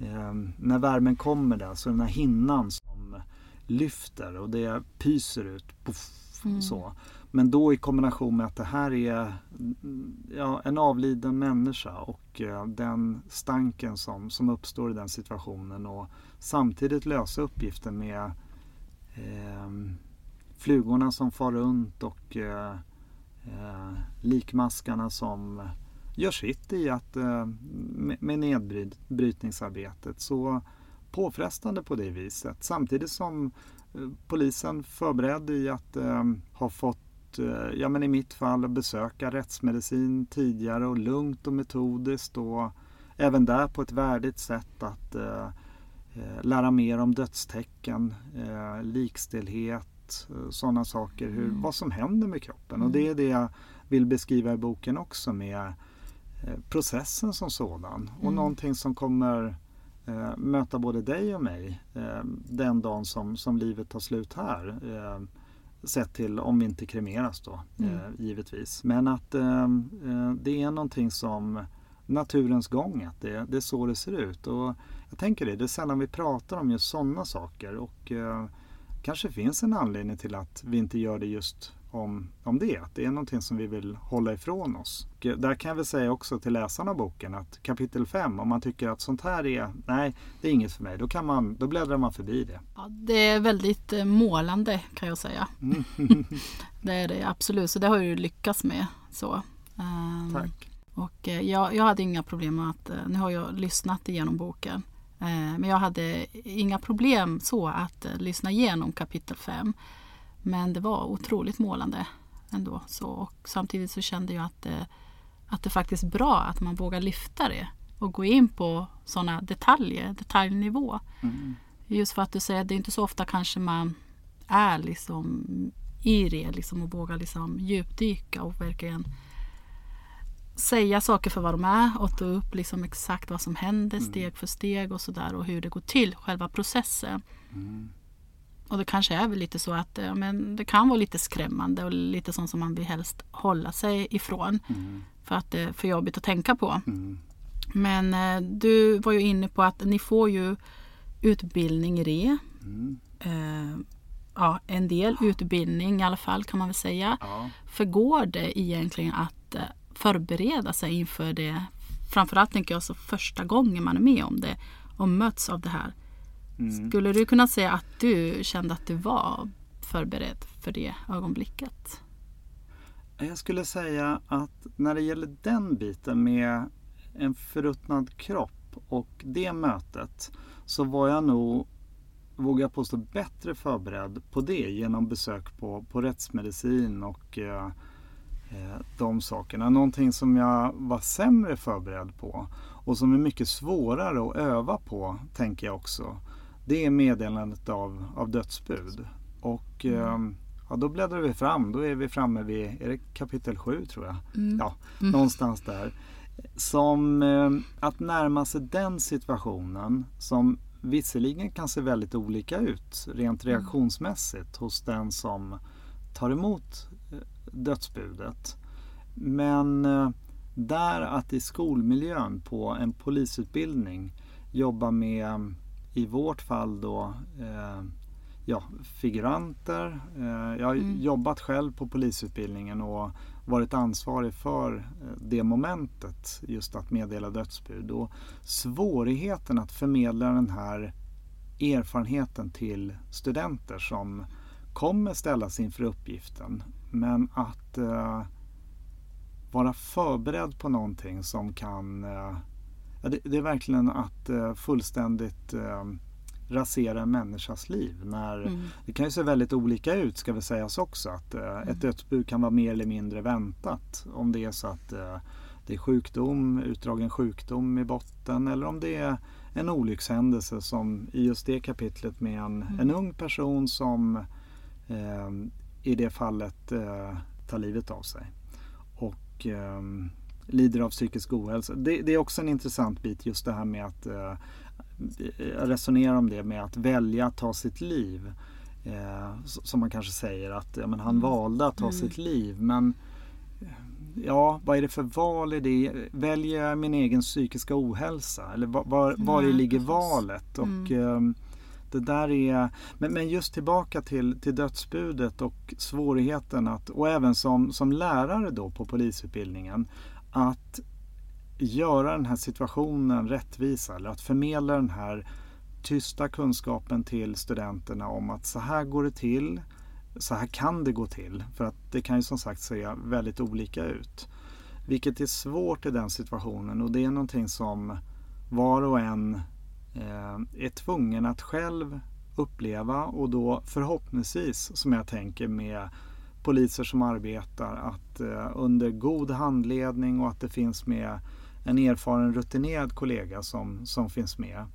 eh, när värmen kommer där så är den här hinnan som lyfter och det pyser ut. Puff, mm. så. Men då i kombination med att det här är ja, en avliden människa och eh, den stanken som, som uppstår i den situationen och samtidigt lösa uppgiften med eh, flugorna som far runt och eh, eh, likmaskarna som gör sitt i att eh, med nedbrytningsarbetet. Så påfrestande på det viset. Samtidigt som eh, polisen förberedd i att eh, ha fått, eh, ja men i mitt fall, besöka rättsmedicin tidigare och lugnt och metodiskt och även där på ett värdigt sätt att eh, eh lära mer om dödstecken, eh, likstelhet Eh, sådana saker, hur, mm. vad som händer med kroppen. Mm. Och det är det jag vill beskriva i boken också med eh, processen som sådan. Och mm. någonting som kommer eh, möta både dig och mig eh, den dagen som, som livet tar slut här. Eh, sett till om vi inte kremeras då, mm. givetvis. Men att det är någonting som naturens gång, att det, det är så det ser ut. Och jag tänker det, det är sällan vi pratar om just sådana saker och eh, kanske finns en anledning till att vi inte gör det just om, om det. Att det är någonting som vi vill hålla ifrån oss. Och eh, där kan jag väl säga också till läsarna av boken att kapitel 5, om man tycker att sånt här är, nej, det är inget för mig, då, kan man, då bläddrar man förbi det. Ja, det är väldigt eh, målande kan jag säga. Mm. det är det absolut, så det har du lyckats med. Så. Um, Tack. Och eh, jag, jag hade inga problem med att, nu har jag lyssnat igenom boken, men jag hade inga problem så att lyssna igenom kapitel 5. Men det var otroligt målande ändå. Så, och samtidigt så kände jag att det, att det faktiskt är bra att man vågar lyfta det och gå in på sådana detaljer, detaljnivå. Mm. Just för att du säger att det är inte så ofta kanske man är liksom i det liksom, och vågar liksom djupdyka och verkligen säga saker för vad de är och ta upp liksom exakt vad som händer mm. steg för steg och sådär och hur det går till, själva processen. Mm. Och det kanske är väl lite så att ja, men det kan vara lite skrämmande och lite sånt som man vill helst hålla sig ifrån. Mm. För att det är för jobbigt att tänka på. Mm. Men eh, du var ju inne på att ni får ju utbildning i det. Mm. Eh, ja, en del utbildning i alla fall kan man väl säga. Ja. För går det egentligen att eh, förbereda sig inför det? Framförallt tänker jag så första gången man är med om det och möts av det här. Mm. Skulle du kunna säga att du kände att du var förberedd för det ögonblicket? Jag skulle säga att när det gäller den biten med en förruttnad kropp och det mötet så var jag nog, vågar jag påstå, bättre förberedd på det genom besök på, på rättsmedicin och eh, de sakerna. Någonting som jag var sämre förberedd på och som är mycket svårare att öva på, tänker jag också det är meddelandet av, av dödsbud. Och mm. eh, ja, då bläddrar vi fram. Då är vi framme vid är det kapitel 7 tror jag. Mm. Ja, mm. någonstans där. Som eh, att närma sig den situationen som visserligen kan se väldigt olika ut rent mm. reaktionsmässigt hos den som tar emot eh, dödsbudet. Men eh, där att i skolmiljön på en polisutbildning jobba med i vårt fall då eh, ja, figuranter. Eh, jag har mm. jobbat själv på polisutbildningen och varit ansvarig för eh, det momentet, just att meddela dödsbud. Och svårigheten att förmedla den här erfarenheten till studenter som kommer ställas inför uppgiften. Men att eh, vara förberedd på någonting som kan eh, det, det, är verkligen att uh, fullständigt uh, rasera en människas liv. När, mm. Det kan ju se väldigt olika ut ska vi sägas också. Att, uh, mm. Ett dödsbud kan vara mer eller mindre väntat. Om det är så att uh, det är sjukdom, utdragen sjukdom i botten eller om det är en olyckshändelse som i just det kapitlet med en, mm. en ung person som i det fallet tar livet av sig. Och lider av psykisk ohälsa. Det, det, är också en intressant bit just det här med att eh, resonera om det med att välja att ta sitt liv. Eh, som man kanske säger att ja, men han mm. valde att ta mm. sitt liv men Ja, vad är det för val i det? Väljer jag min egen psykiska ohälsa? Eller var, var, var Nej, ligger valet? Och, mm det där är, men, men just tillbaka till, till dödsbudet och svårigheten att, och även som, som lärare då på polisutbildningen, att göra den här situationen rättvisa eller att förmedla den här tysta kunskapen till studenterna om att så här går det till, så här kan det gå till. För att det kan ju som sagt se väldigt olika ut. Vilket är svårt i den situationen och det är någonting som var och en är tvungen att själv uppleva och då förhoppningsvis, som jag tänker med poliser som arbetar att eh, under god handledning och att det finns med en erfaren rutinerad kollega som, som finns med.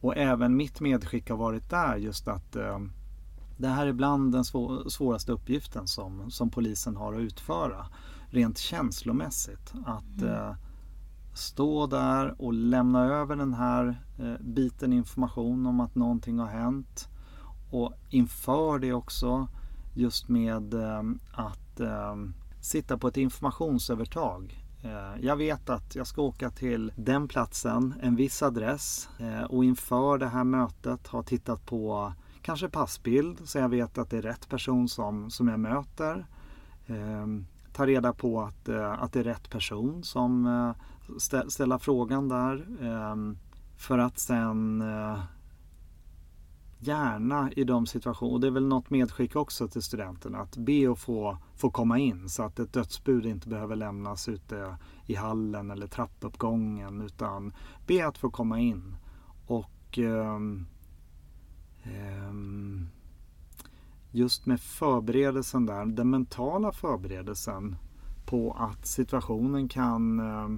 Och även mitt medskick har varit där just att eh, det här är ibland den svår, svåraste uppgiften som, som polisen har att utföra rent känslomässigt. Att mm. eh, stå där och lämna över den här eh, biten information om att någonting har hänt. Och inför det också just med eh, att eh, sitta på ett informationsövertag Eh, jag vet att jag ska åka till den platsen, en viss adress eh, och inför det här mötet har tittat på kanske passbild så jag vet att det är rätt person som, som jag möter. Eh, ta reda på att, eh, att det är rätt person som ställa frågan där. Ehm, för att sen eh, gärna i de situationer, och det är väl något medskick också till studenterna, att be att få, få komma in så att ett dödsbud inte behöver lämnas ute i hallen eller trappuppgången utan be att få komma in. Och eh, just med förberedelsen där, den mentala förberedelsen på att situationen kan eh,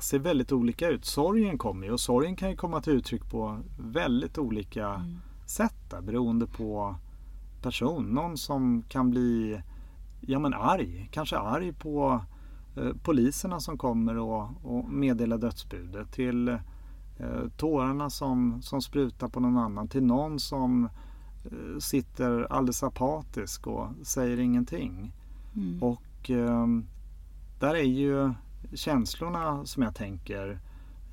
se väldigt olika ut. Sorgen kommer ju och sorgen kan ju komma till uttryck på väldigt olika mm sätt där, beroende på person. Någon som kan bli ja, men arg, kanske arg på eh, poliserna som kommer och, och meddelar dödsbudet. Till eh, tårarna som, som sprutar på någon annan. Till någon som eh, sitter alldeles apatisk och säger ingenting. Mm. Och eh, där är ju känslorna som jag tänker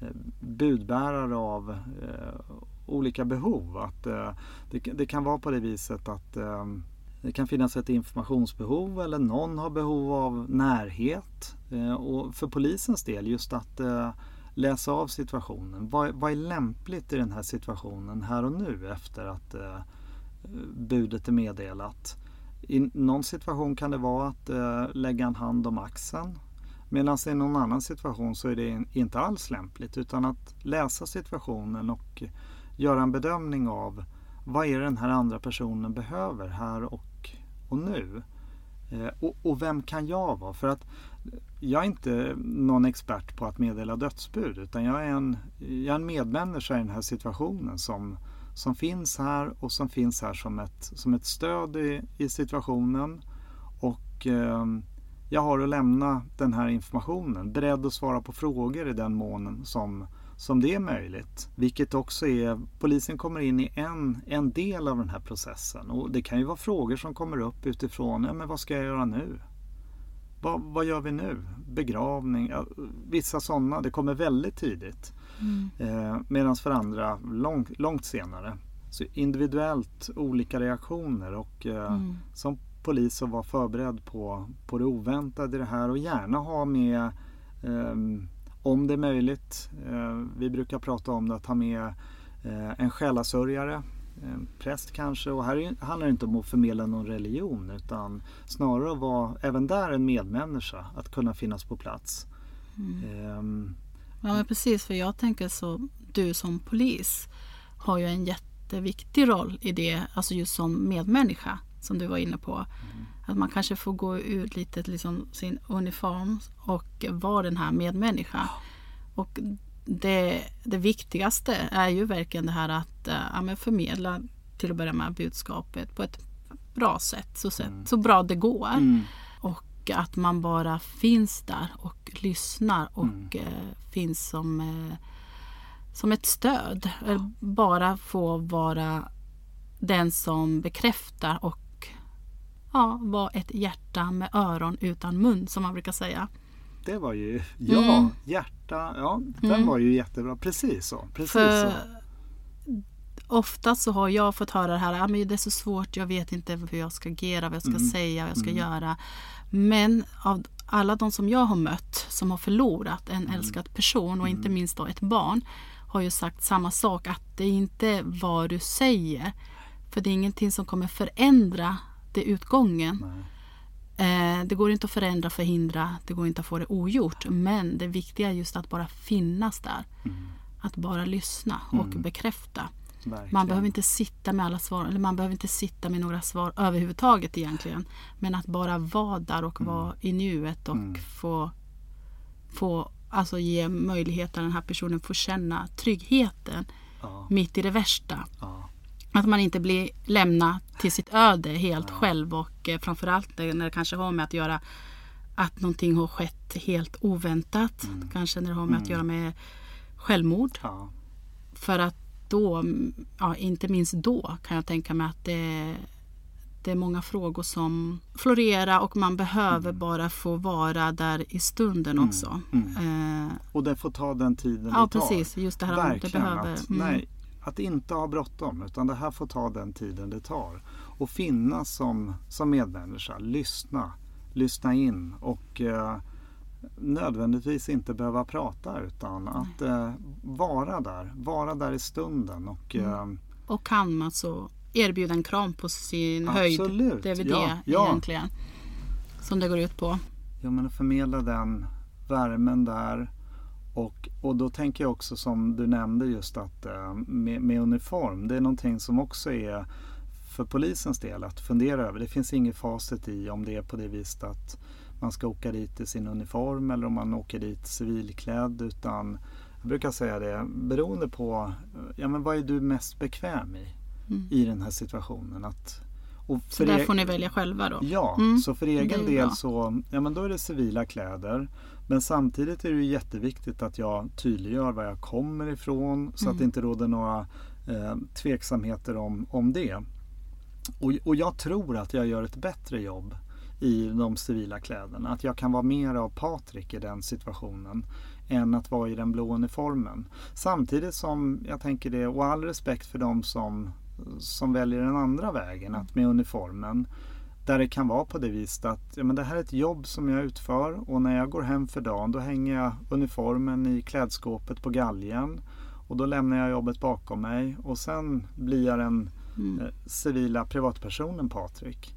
eh, budbärare av eh, olika behov. Att, eh, det, det, kan vara på det viset att eh, det kan finnas ett informationsbehov eller någon har behov av närhet. Eh, och för polisens del just att eh, läsa av situationen. Vad, vad, är lämpligt i den här situationen här och nu efter att eh, budet är meddelat? I någon situation kan det vara att eh, lägga en hand om axeln. Medan i någon annan situation så är det inte alls lämpligt utan att läsa situationen och göra en bedömning av vad är det den här andra personen behöver här och, och nu. Eh, och, och, vem kan jag vara? För att jag är inte någon expert på att meddela dödsbud utan jag är en, jag är en medmänniska i den här situationen som, som finns här och som finns här som ett, som ett stöd i, i situationen. Och eh, jag har att lämna den här informationen, beredd att svara på frågor i den mån som, som det är möjligt. Vilket också är, polisen kommer in i en, en del av den här processen och det kan ju vara frågor som kommer upp utifrån, ja men vad ska jag göra nu? Vad, vad gör vi nu? Begravning? Ja, vissa sådana, det kommer väldigt tidigt. Mm. Eh, Medan för andra långt, långt senare. Så individuellt olika reaktioner och eh, mm. som polis att vara förberedd på, på det oväntade i det här och gärna ha med eh, om det är möjligt. Eh, vi brukar prata om det att ha med eh, en själasörjare, en präst kanske. Och här handlar det inte om att förmedla någon religion utan snarare att vara även där en medmänniska, att kunna finnas på plats. Mm. Um, ja men precis, för jag tänker så, du som polis har ju en jätteviktig roll i det, alltså just som medmänniska som du var inne på. Mm. Att man kanske får gå ut lite liksom sin uniform och vara den här medmänniska. Och det, det viktigaste är ju verkligen det här att äh, ja, förmedla till att börja med budskapet på ett bra sätt, så, sätt, mm. så bra det går. Mm. Och att man bara finns där och lyssnar och mm. äh, finns som, äh, som ett stöd. Bara få vara den som bekräftar och ja, var ett hjärta med öron utan mun som man brukar säga. Det var ju, ja, mm. hjärta, ja, den mm. var ju jättebra. Precis så. Precis För, så. Ofta så har jag fått höra det här, ah, men det är så svårt, jag vet inte hur jag ska agera, vad jag ska mm. säga, vad jag ska mm. göra. Men av alla de som jag har mött som har förlorat en mm. älskad person och inte mm. minst då ett barn har ju sagt samma sak, att det är inte vad du säger. För det är ingenting som kommer förändra det utgången. Eh, det går inte att förändra, förhindra, det går inte att få det ogjort. Men det viktiga är just att bara finnas där. Mm. Att bara lyssna och mm. bekräfta. Verkligen. Man behöver inte sitta med alla svar, eller man behöver inte sitta med några svar överhuvudtaget egentligen. Men att bara vara där och mm. vara i nuet och mm. få, få alltså ge möjlighet att den här personen får känna tryggheten ja. mitt i det värsta. Ja. Att man inte blir lämnad till sitt öde helt ja. själv och eh, framförallt när det kanske har med att göra att någonting har skett helt oväntat. Mm. Kanske när det har med mm. att göra med självmord. Ja. För att då, ja, inte minst då kan jag tänka mig att det, det är många frågor som florerar och man behöver Mm. bara få vara där i stunden också. Eh, Och det får ta den tiden ja, det tar. precis. Just det här om det Verkligen. behöver. Att, mm. nej, att inte ha bråttom utan det här får ta den tiden det tar. Och finnas som, som medmänniska, lyssna, lyssna in och eh, nödvändigtvis inte behöva prata utan att eh, vara där, vara där i stunden. Och, Mm. eh, Och kan man så erbjuda en kram på sin höjd. Absolut, Det är väl ja, det ja. egentligen som det går ut på. Ja, men att förmedla den värmen där. Och, och då tänker jag också som du nämnde just att eh, med, med uniform. Det är någonting som också är för polisens del att fundera över. Det finns inget facit i om det är på det viset att man ska åka dit i sin uniform eller om man åker dit civilklädd. Utan jag brukar säga det beroende på eh, ja, men vad är du mest bekväm i i den här situationen. Att, Mm. Så där e- får ni välja själva då. Ja, Mm, så för egen del bra. så ja, men då är det civila kläder. Men samtidigt är det ju jätteviktigt att jag tydliggör var jag kommer ifrån så Mm. att det inte råder några eh, tveksamheter om, om det. Och, och jag tror att jag gör ett bättre jobb i de civila kläderna. Att jag kan vara mer av Patrik i den situationen än att vara i den blå uniformen. Samtidigt som jag tänker det, och all respekt för de som, som väljer den andra vägen, att med uniformen där det kan vara på det viset att ja, men det här är ett jobb som jag utför och när jag går hem för dagen då hänger jag uniformen i klädskåpet på galgen och då lämnar jag jobbet bakom mig och sen blir jag den eh, civila privatpersonen Patrik.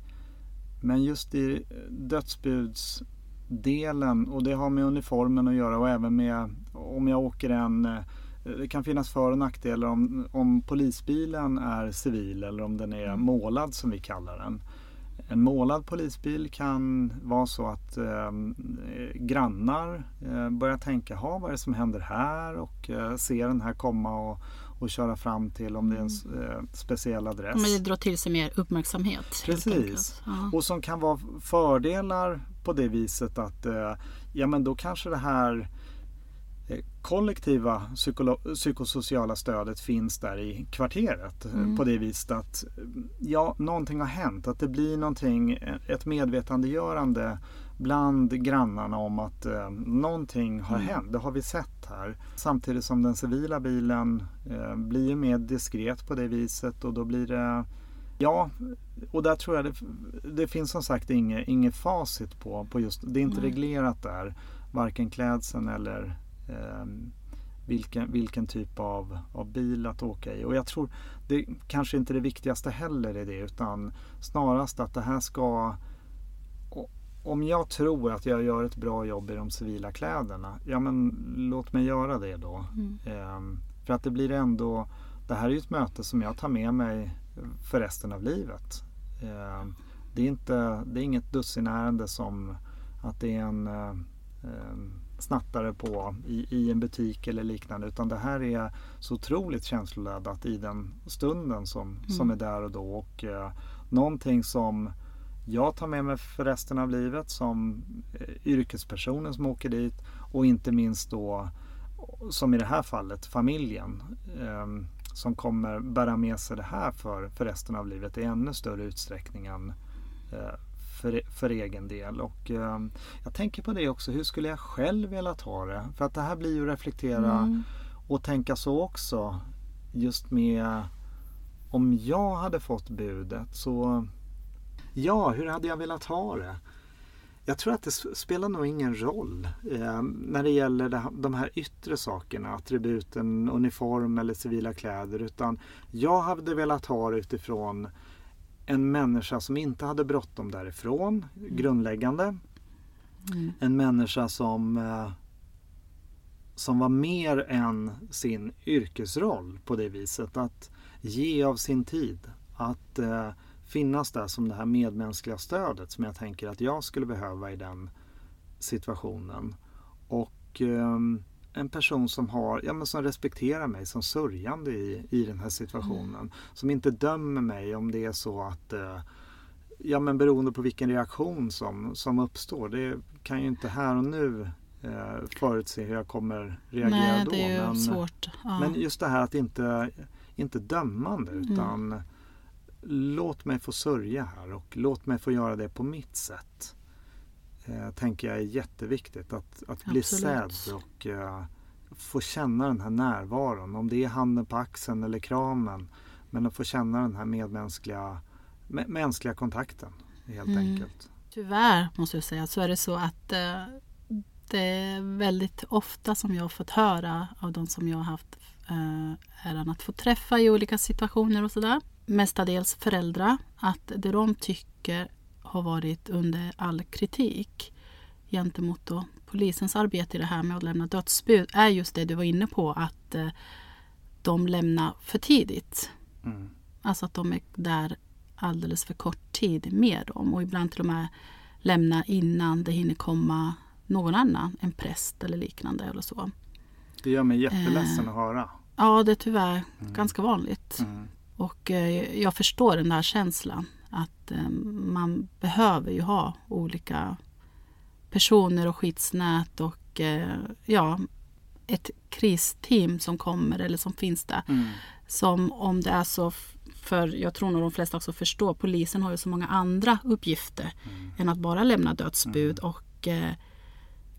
Men just i dödsbudsdelen och det har med uniformen att göra och även med om jag åker en eh, det kan finnas för och nackdelar om, om polisbilen är civil eller om den är målad som vi kallar den. En målad polisbil kan vara så att eh, grannar eh, börjar tänka, ha vad är det som händer här? Och eh, se den här komma och, och köra fram till om det är en s- eh, speciell adress. Men det drar till sig mer uppmärksamhet. Precis. Ja. Och som kan vara fördelar på det viset att eh, ja men då kanske det här kollektiva psykolo- psykosociala stödet finns där i kvarteret eh, på det viset att eh, ja, någonting har hänt. Att det blir någonting, eh, ett medvetandegörande bland grannarna om att eh, någonting har hänt. Det har vi sett här. Samtidigt som den civila bilen eh, blir mer diskret på det viset och då blir det Ja, och där tror jag det, det finns som sagt inget, inget facit på, på just, det är inte reglerat där, varken klädseln eller vilken, vilken typ av, av bil att åka i. Och jag tror det kanske inte är det viktigaste heller i det utan snarast att det här ska om jag tror att jag gör ett bra jobb i de civila kläderna, ja men låt mig göra det då. Ehm, för att det blir ändå, det här är ju ett möte som jag tar med mig för resten av livet. Ehm, det, är inte, det är inget dussinärende som att det är en eh, ehm, snattare på i, i en butik eller liknande utan det här är så otroligt känsloladdat i den stunden som, som är där och då. Och eh, någonting som jag tar med mig för resten av livet som eh, yrkespersonen som åker dit och inte minst då som i det här fallet familjen eh, som kommer bära med sig det här för, för resten av livet i ännu större utsträckning än eh, för, för egen del. Och eh, jag tänker på det också, hur skulle jag själv velat ha det? För att det här blir ju reflektera och tänka så också just med om jag hade fått budet så Ja, hur hade jag velat ha det? Jag tror att det spelar nog ingen roll eh, när det gäller det, de här yttre sakerna, attributen, uniform eller civila kläder. Utan jag hade velat ha det utifrån en människa som inte hade bråttom därifrån, grundläggande. En människa som, eh, som var mer än sin yrkesroll på det viset. Att ge av sin tid. Att eh, finnas där som det här medmänskliga stödet som jag tänker att jag skulle behöva i den situationen. Och ehm, en person som, har, ja, men som respekterar mig som sörjande i, i den här situationen. Som inte dömer mig om det är så att eh, Ja men beroende på vilken reaktion som, som uppstår. Det kan ju inte här och nu eh, förutse hur jag kommer reagera Nej, då. det är men, svårt. Ja. men just det här att inte, inte dömande utan låt mig få sörja här och låt mig få göra det på mitt sätt. Eh, tänker jag är jätteviktigt. Att, att bli sedd och eh, få känna den här närvaron. Om det är handen på axeln eller kramen. Men att få känna den här medmänskliga mänskliga kontakten helt mm. enkelt. Tyvärr måste jag säga så är det så att eh, det är väldigt ofta som jag har fått höra av de som jag har haft eh, äran att få träffa i olika situationer och sådär. Mestadels föräldrar. Att det de tycker har varit under all kritik gentemot då polisens arbete i det här med att lämna dödsbud är just det du var inne på att eh, de lämnar för tidigt. Mm. Alltså att de är där alldeles för kort tid med dem och ibland till och med lämna innan det hinner komma någon annan, en präst eller liknande eller så. Det gör mig jätteledsen eh, att höra. Ja, det är tyvärr mm. ganska vanligt. Mm. Och eh, jag förstår den där känslan att eh, man behöver ju ha olika personer och skyddsnät och eh, ja, ett kristeam som kommer eller som finns där. Mm. Som om det är så för jag tror nog de flesta också förstår, polisen har ju så många andra uppgifter mm. än att bara lämna dödsbud mm. och eh,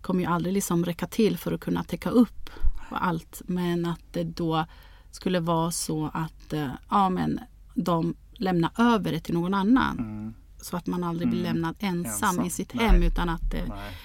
kommer ju aldrig liksom räcka till för att kunna täcka upp allt. Men att det då skulle vara så att eh, ja, men de lämnar över det till någon annan. Mm. Så att man aldrig blir mm. lämnad ensam, ensam. i sitt Nej. hem utan att det Nej.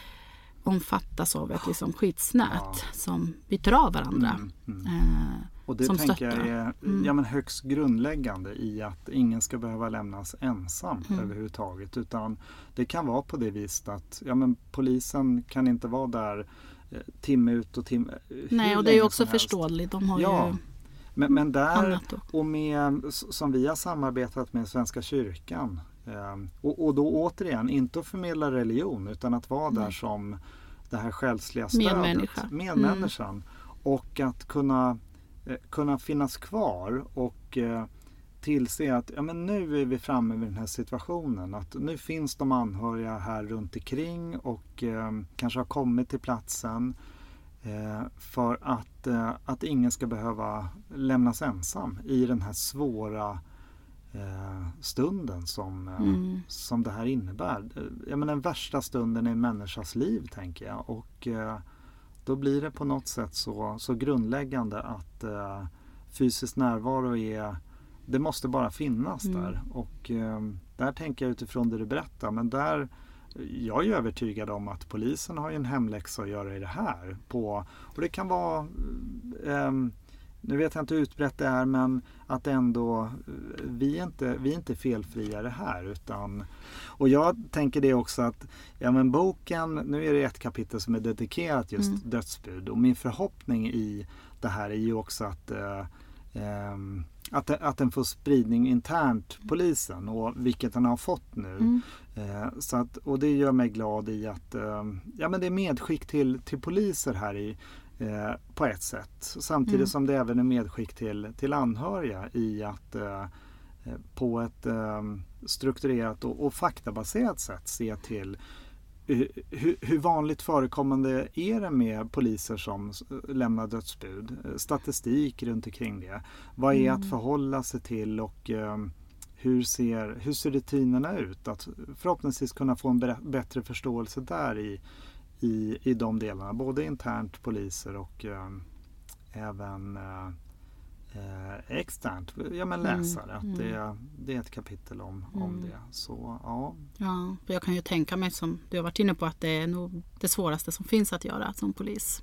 omfattas av ett liksom, skyddsnät ja. som byter av varandra. Mm. mm. Eh, och det tänker jag är ja, men högst grundläggande i att ingen ska behöva lämnas ensam mm. överhuvudtaget. Utan det kan vara på det viset att ja, men polisen kan inte vara där eh, timme ut och timme Nej, och det är ju också förståeligt. De har ja. ju men, men där och med som vi har samarbetat med Svenska kyrkan eh, och, och, då återigen inte att förmedla religion utan att vara där som det här själsliga stödet. Medmänniska. Medmänniskan. Mm. Och att kunna Eh, kunna finnas kvar och eh, tillse att ja, men nu är vi framme vid den här situationen. Att nu finns de anhöriga här runt omkring och eh, kanske har kommit till platsen för att, eh, att ingen ska behöva lämnas ensam i den här svåra eh, stunden som, mm. som det här innebär. Ja, men den värsta stunden i en människas liv tänker jag. Och, då blir det på något sätt så, så grundläggande att eh, fysisk närvaro är det måste bara finnas mm. där. Och eh, där tänker jag utifrån det du berättar. Men där, jag är övertygad om att polisen har en hemläxa att göra i det här. På, och det kan vara eh, nu vet jag inte hur utbrett det är men att ändå vi är inte, vi är inte felfria det här. Utan, och jag tänker det också att ja, men boken, nu är det ett kapitel som är dedikerat just mm. dödsbud och min förhoppning i det här är ju också att eh, eh, att, att den får spridning internt polisen och vilket den har fått nu. Mm. Eh, så att, och det gör mig glad i att eh, ja, men det är medskick till, till poliser här i, Eh, på ett sätt. Samtidigt mm. som det även är medskick till, till anhöriga i att eh, på ett eh, strukturerat och, och, faktabaserat sätt se till hur, hur, vanligt förekommande är det med poliser som lämnar dödsbud? Eh, statistik runt omkring det. Vad är mm. att förhålla sig till och eh, hur, ser, hur ser rutinerna ut? Att förhoppningsvis kunna få en bättre förståelse där i, i, i de delarna. Både internt poliser och eh, även eh, externt, ja men mm, läsare. Mm, att det, det är ett kapitel om, mm. om det. Så, ja. ja, jag kan ju tänka mig som du har varit inne på att det är nog det svåraste som finns att göra som polis.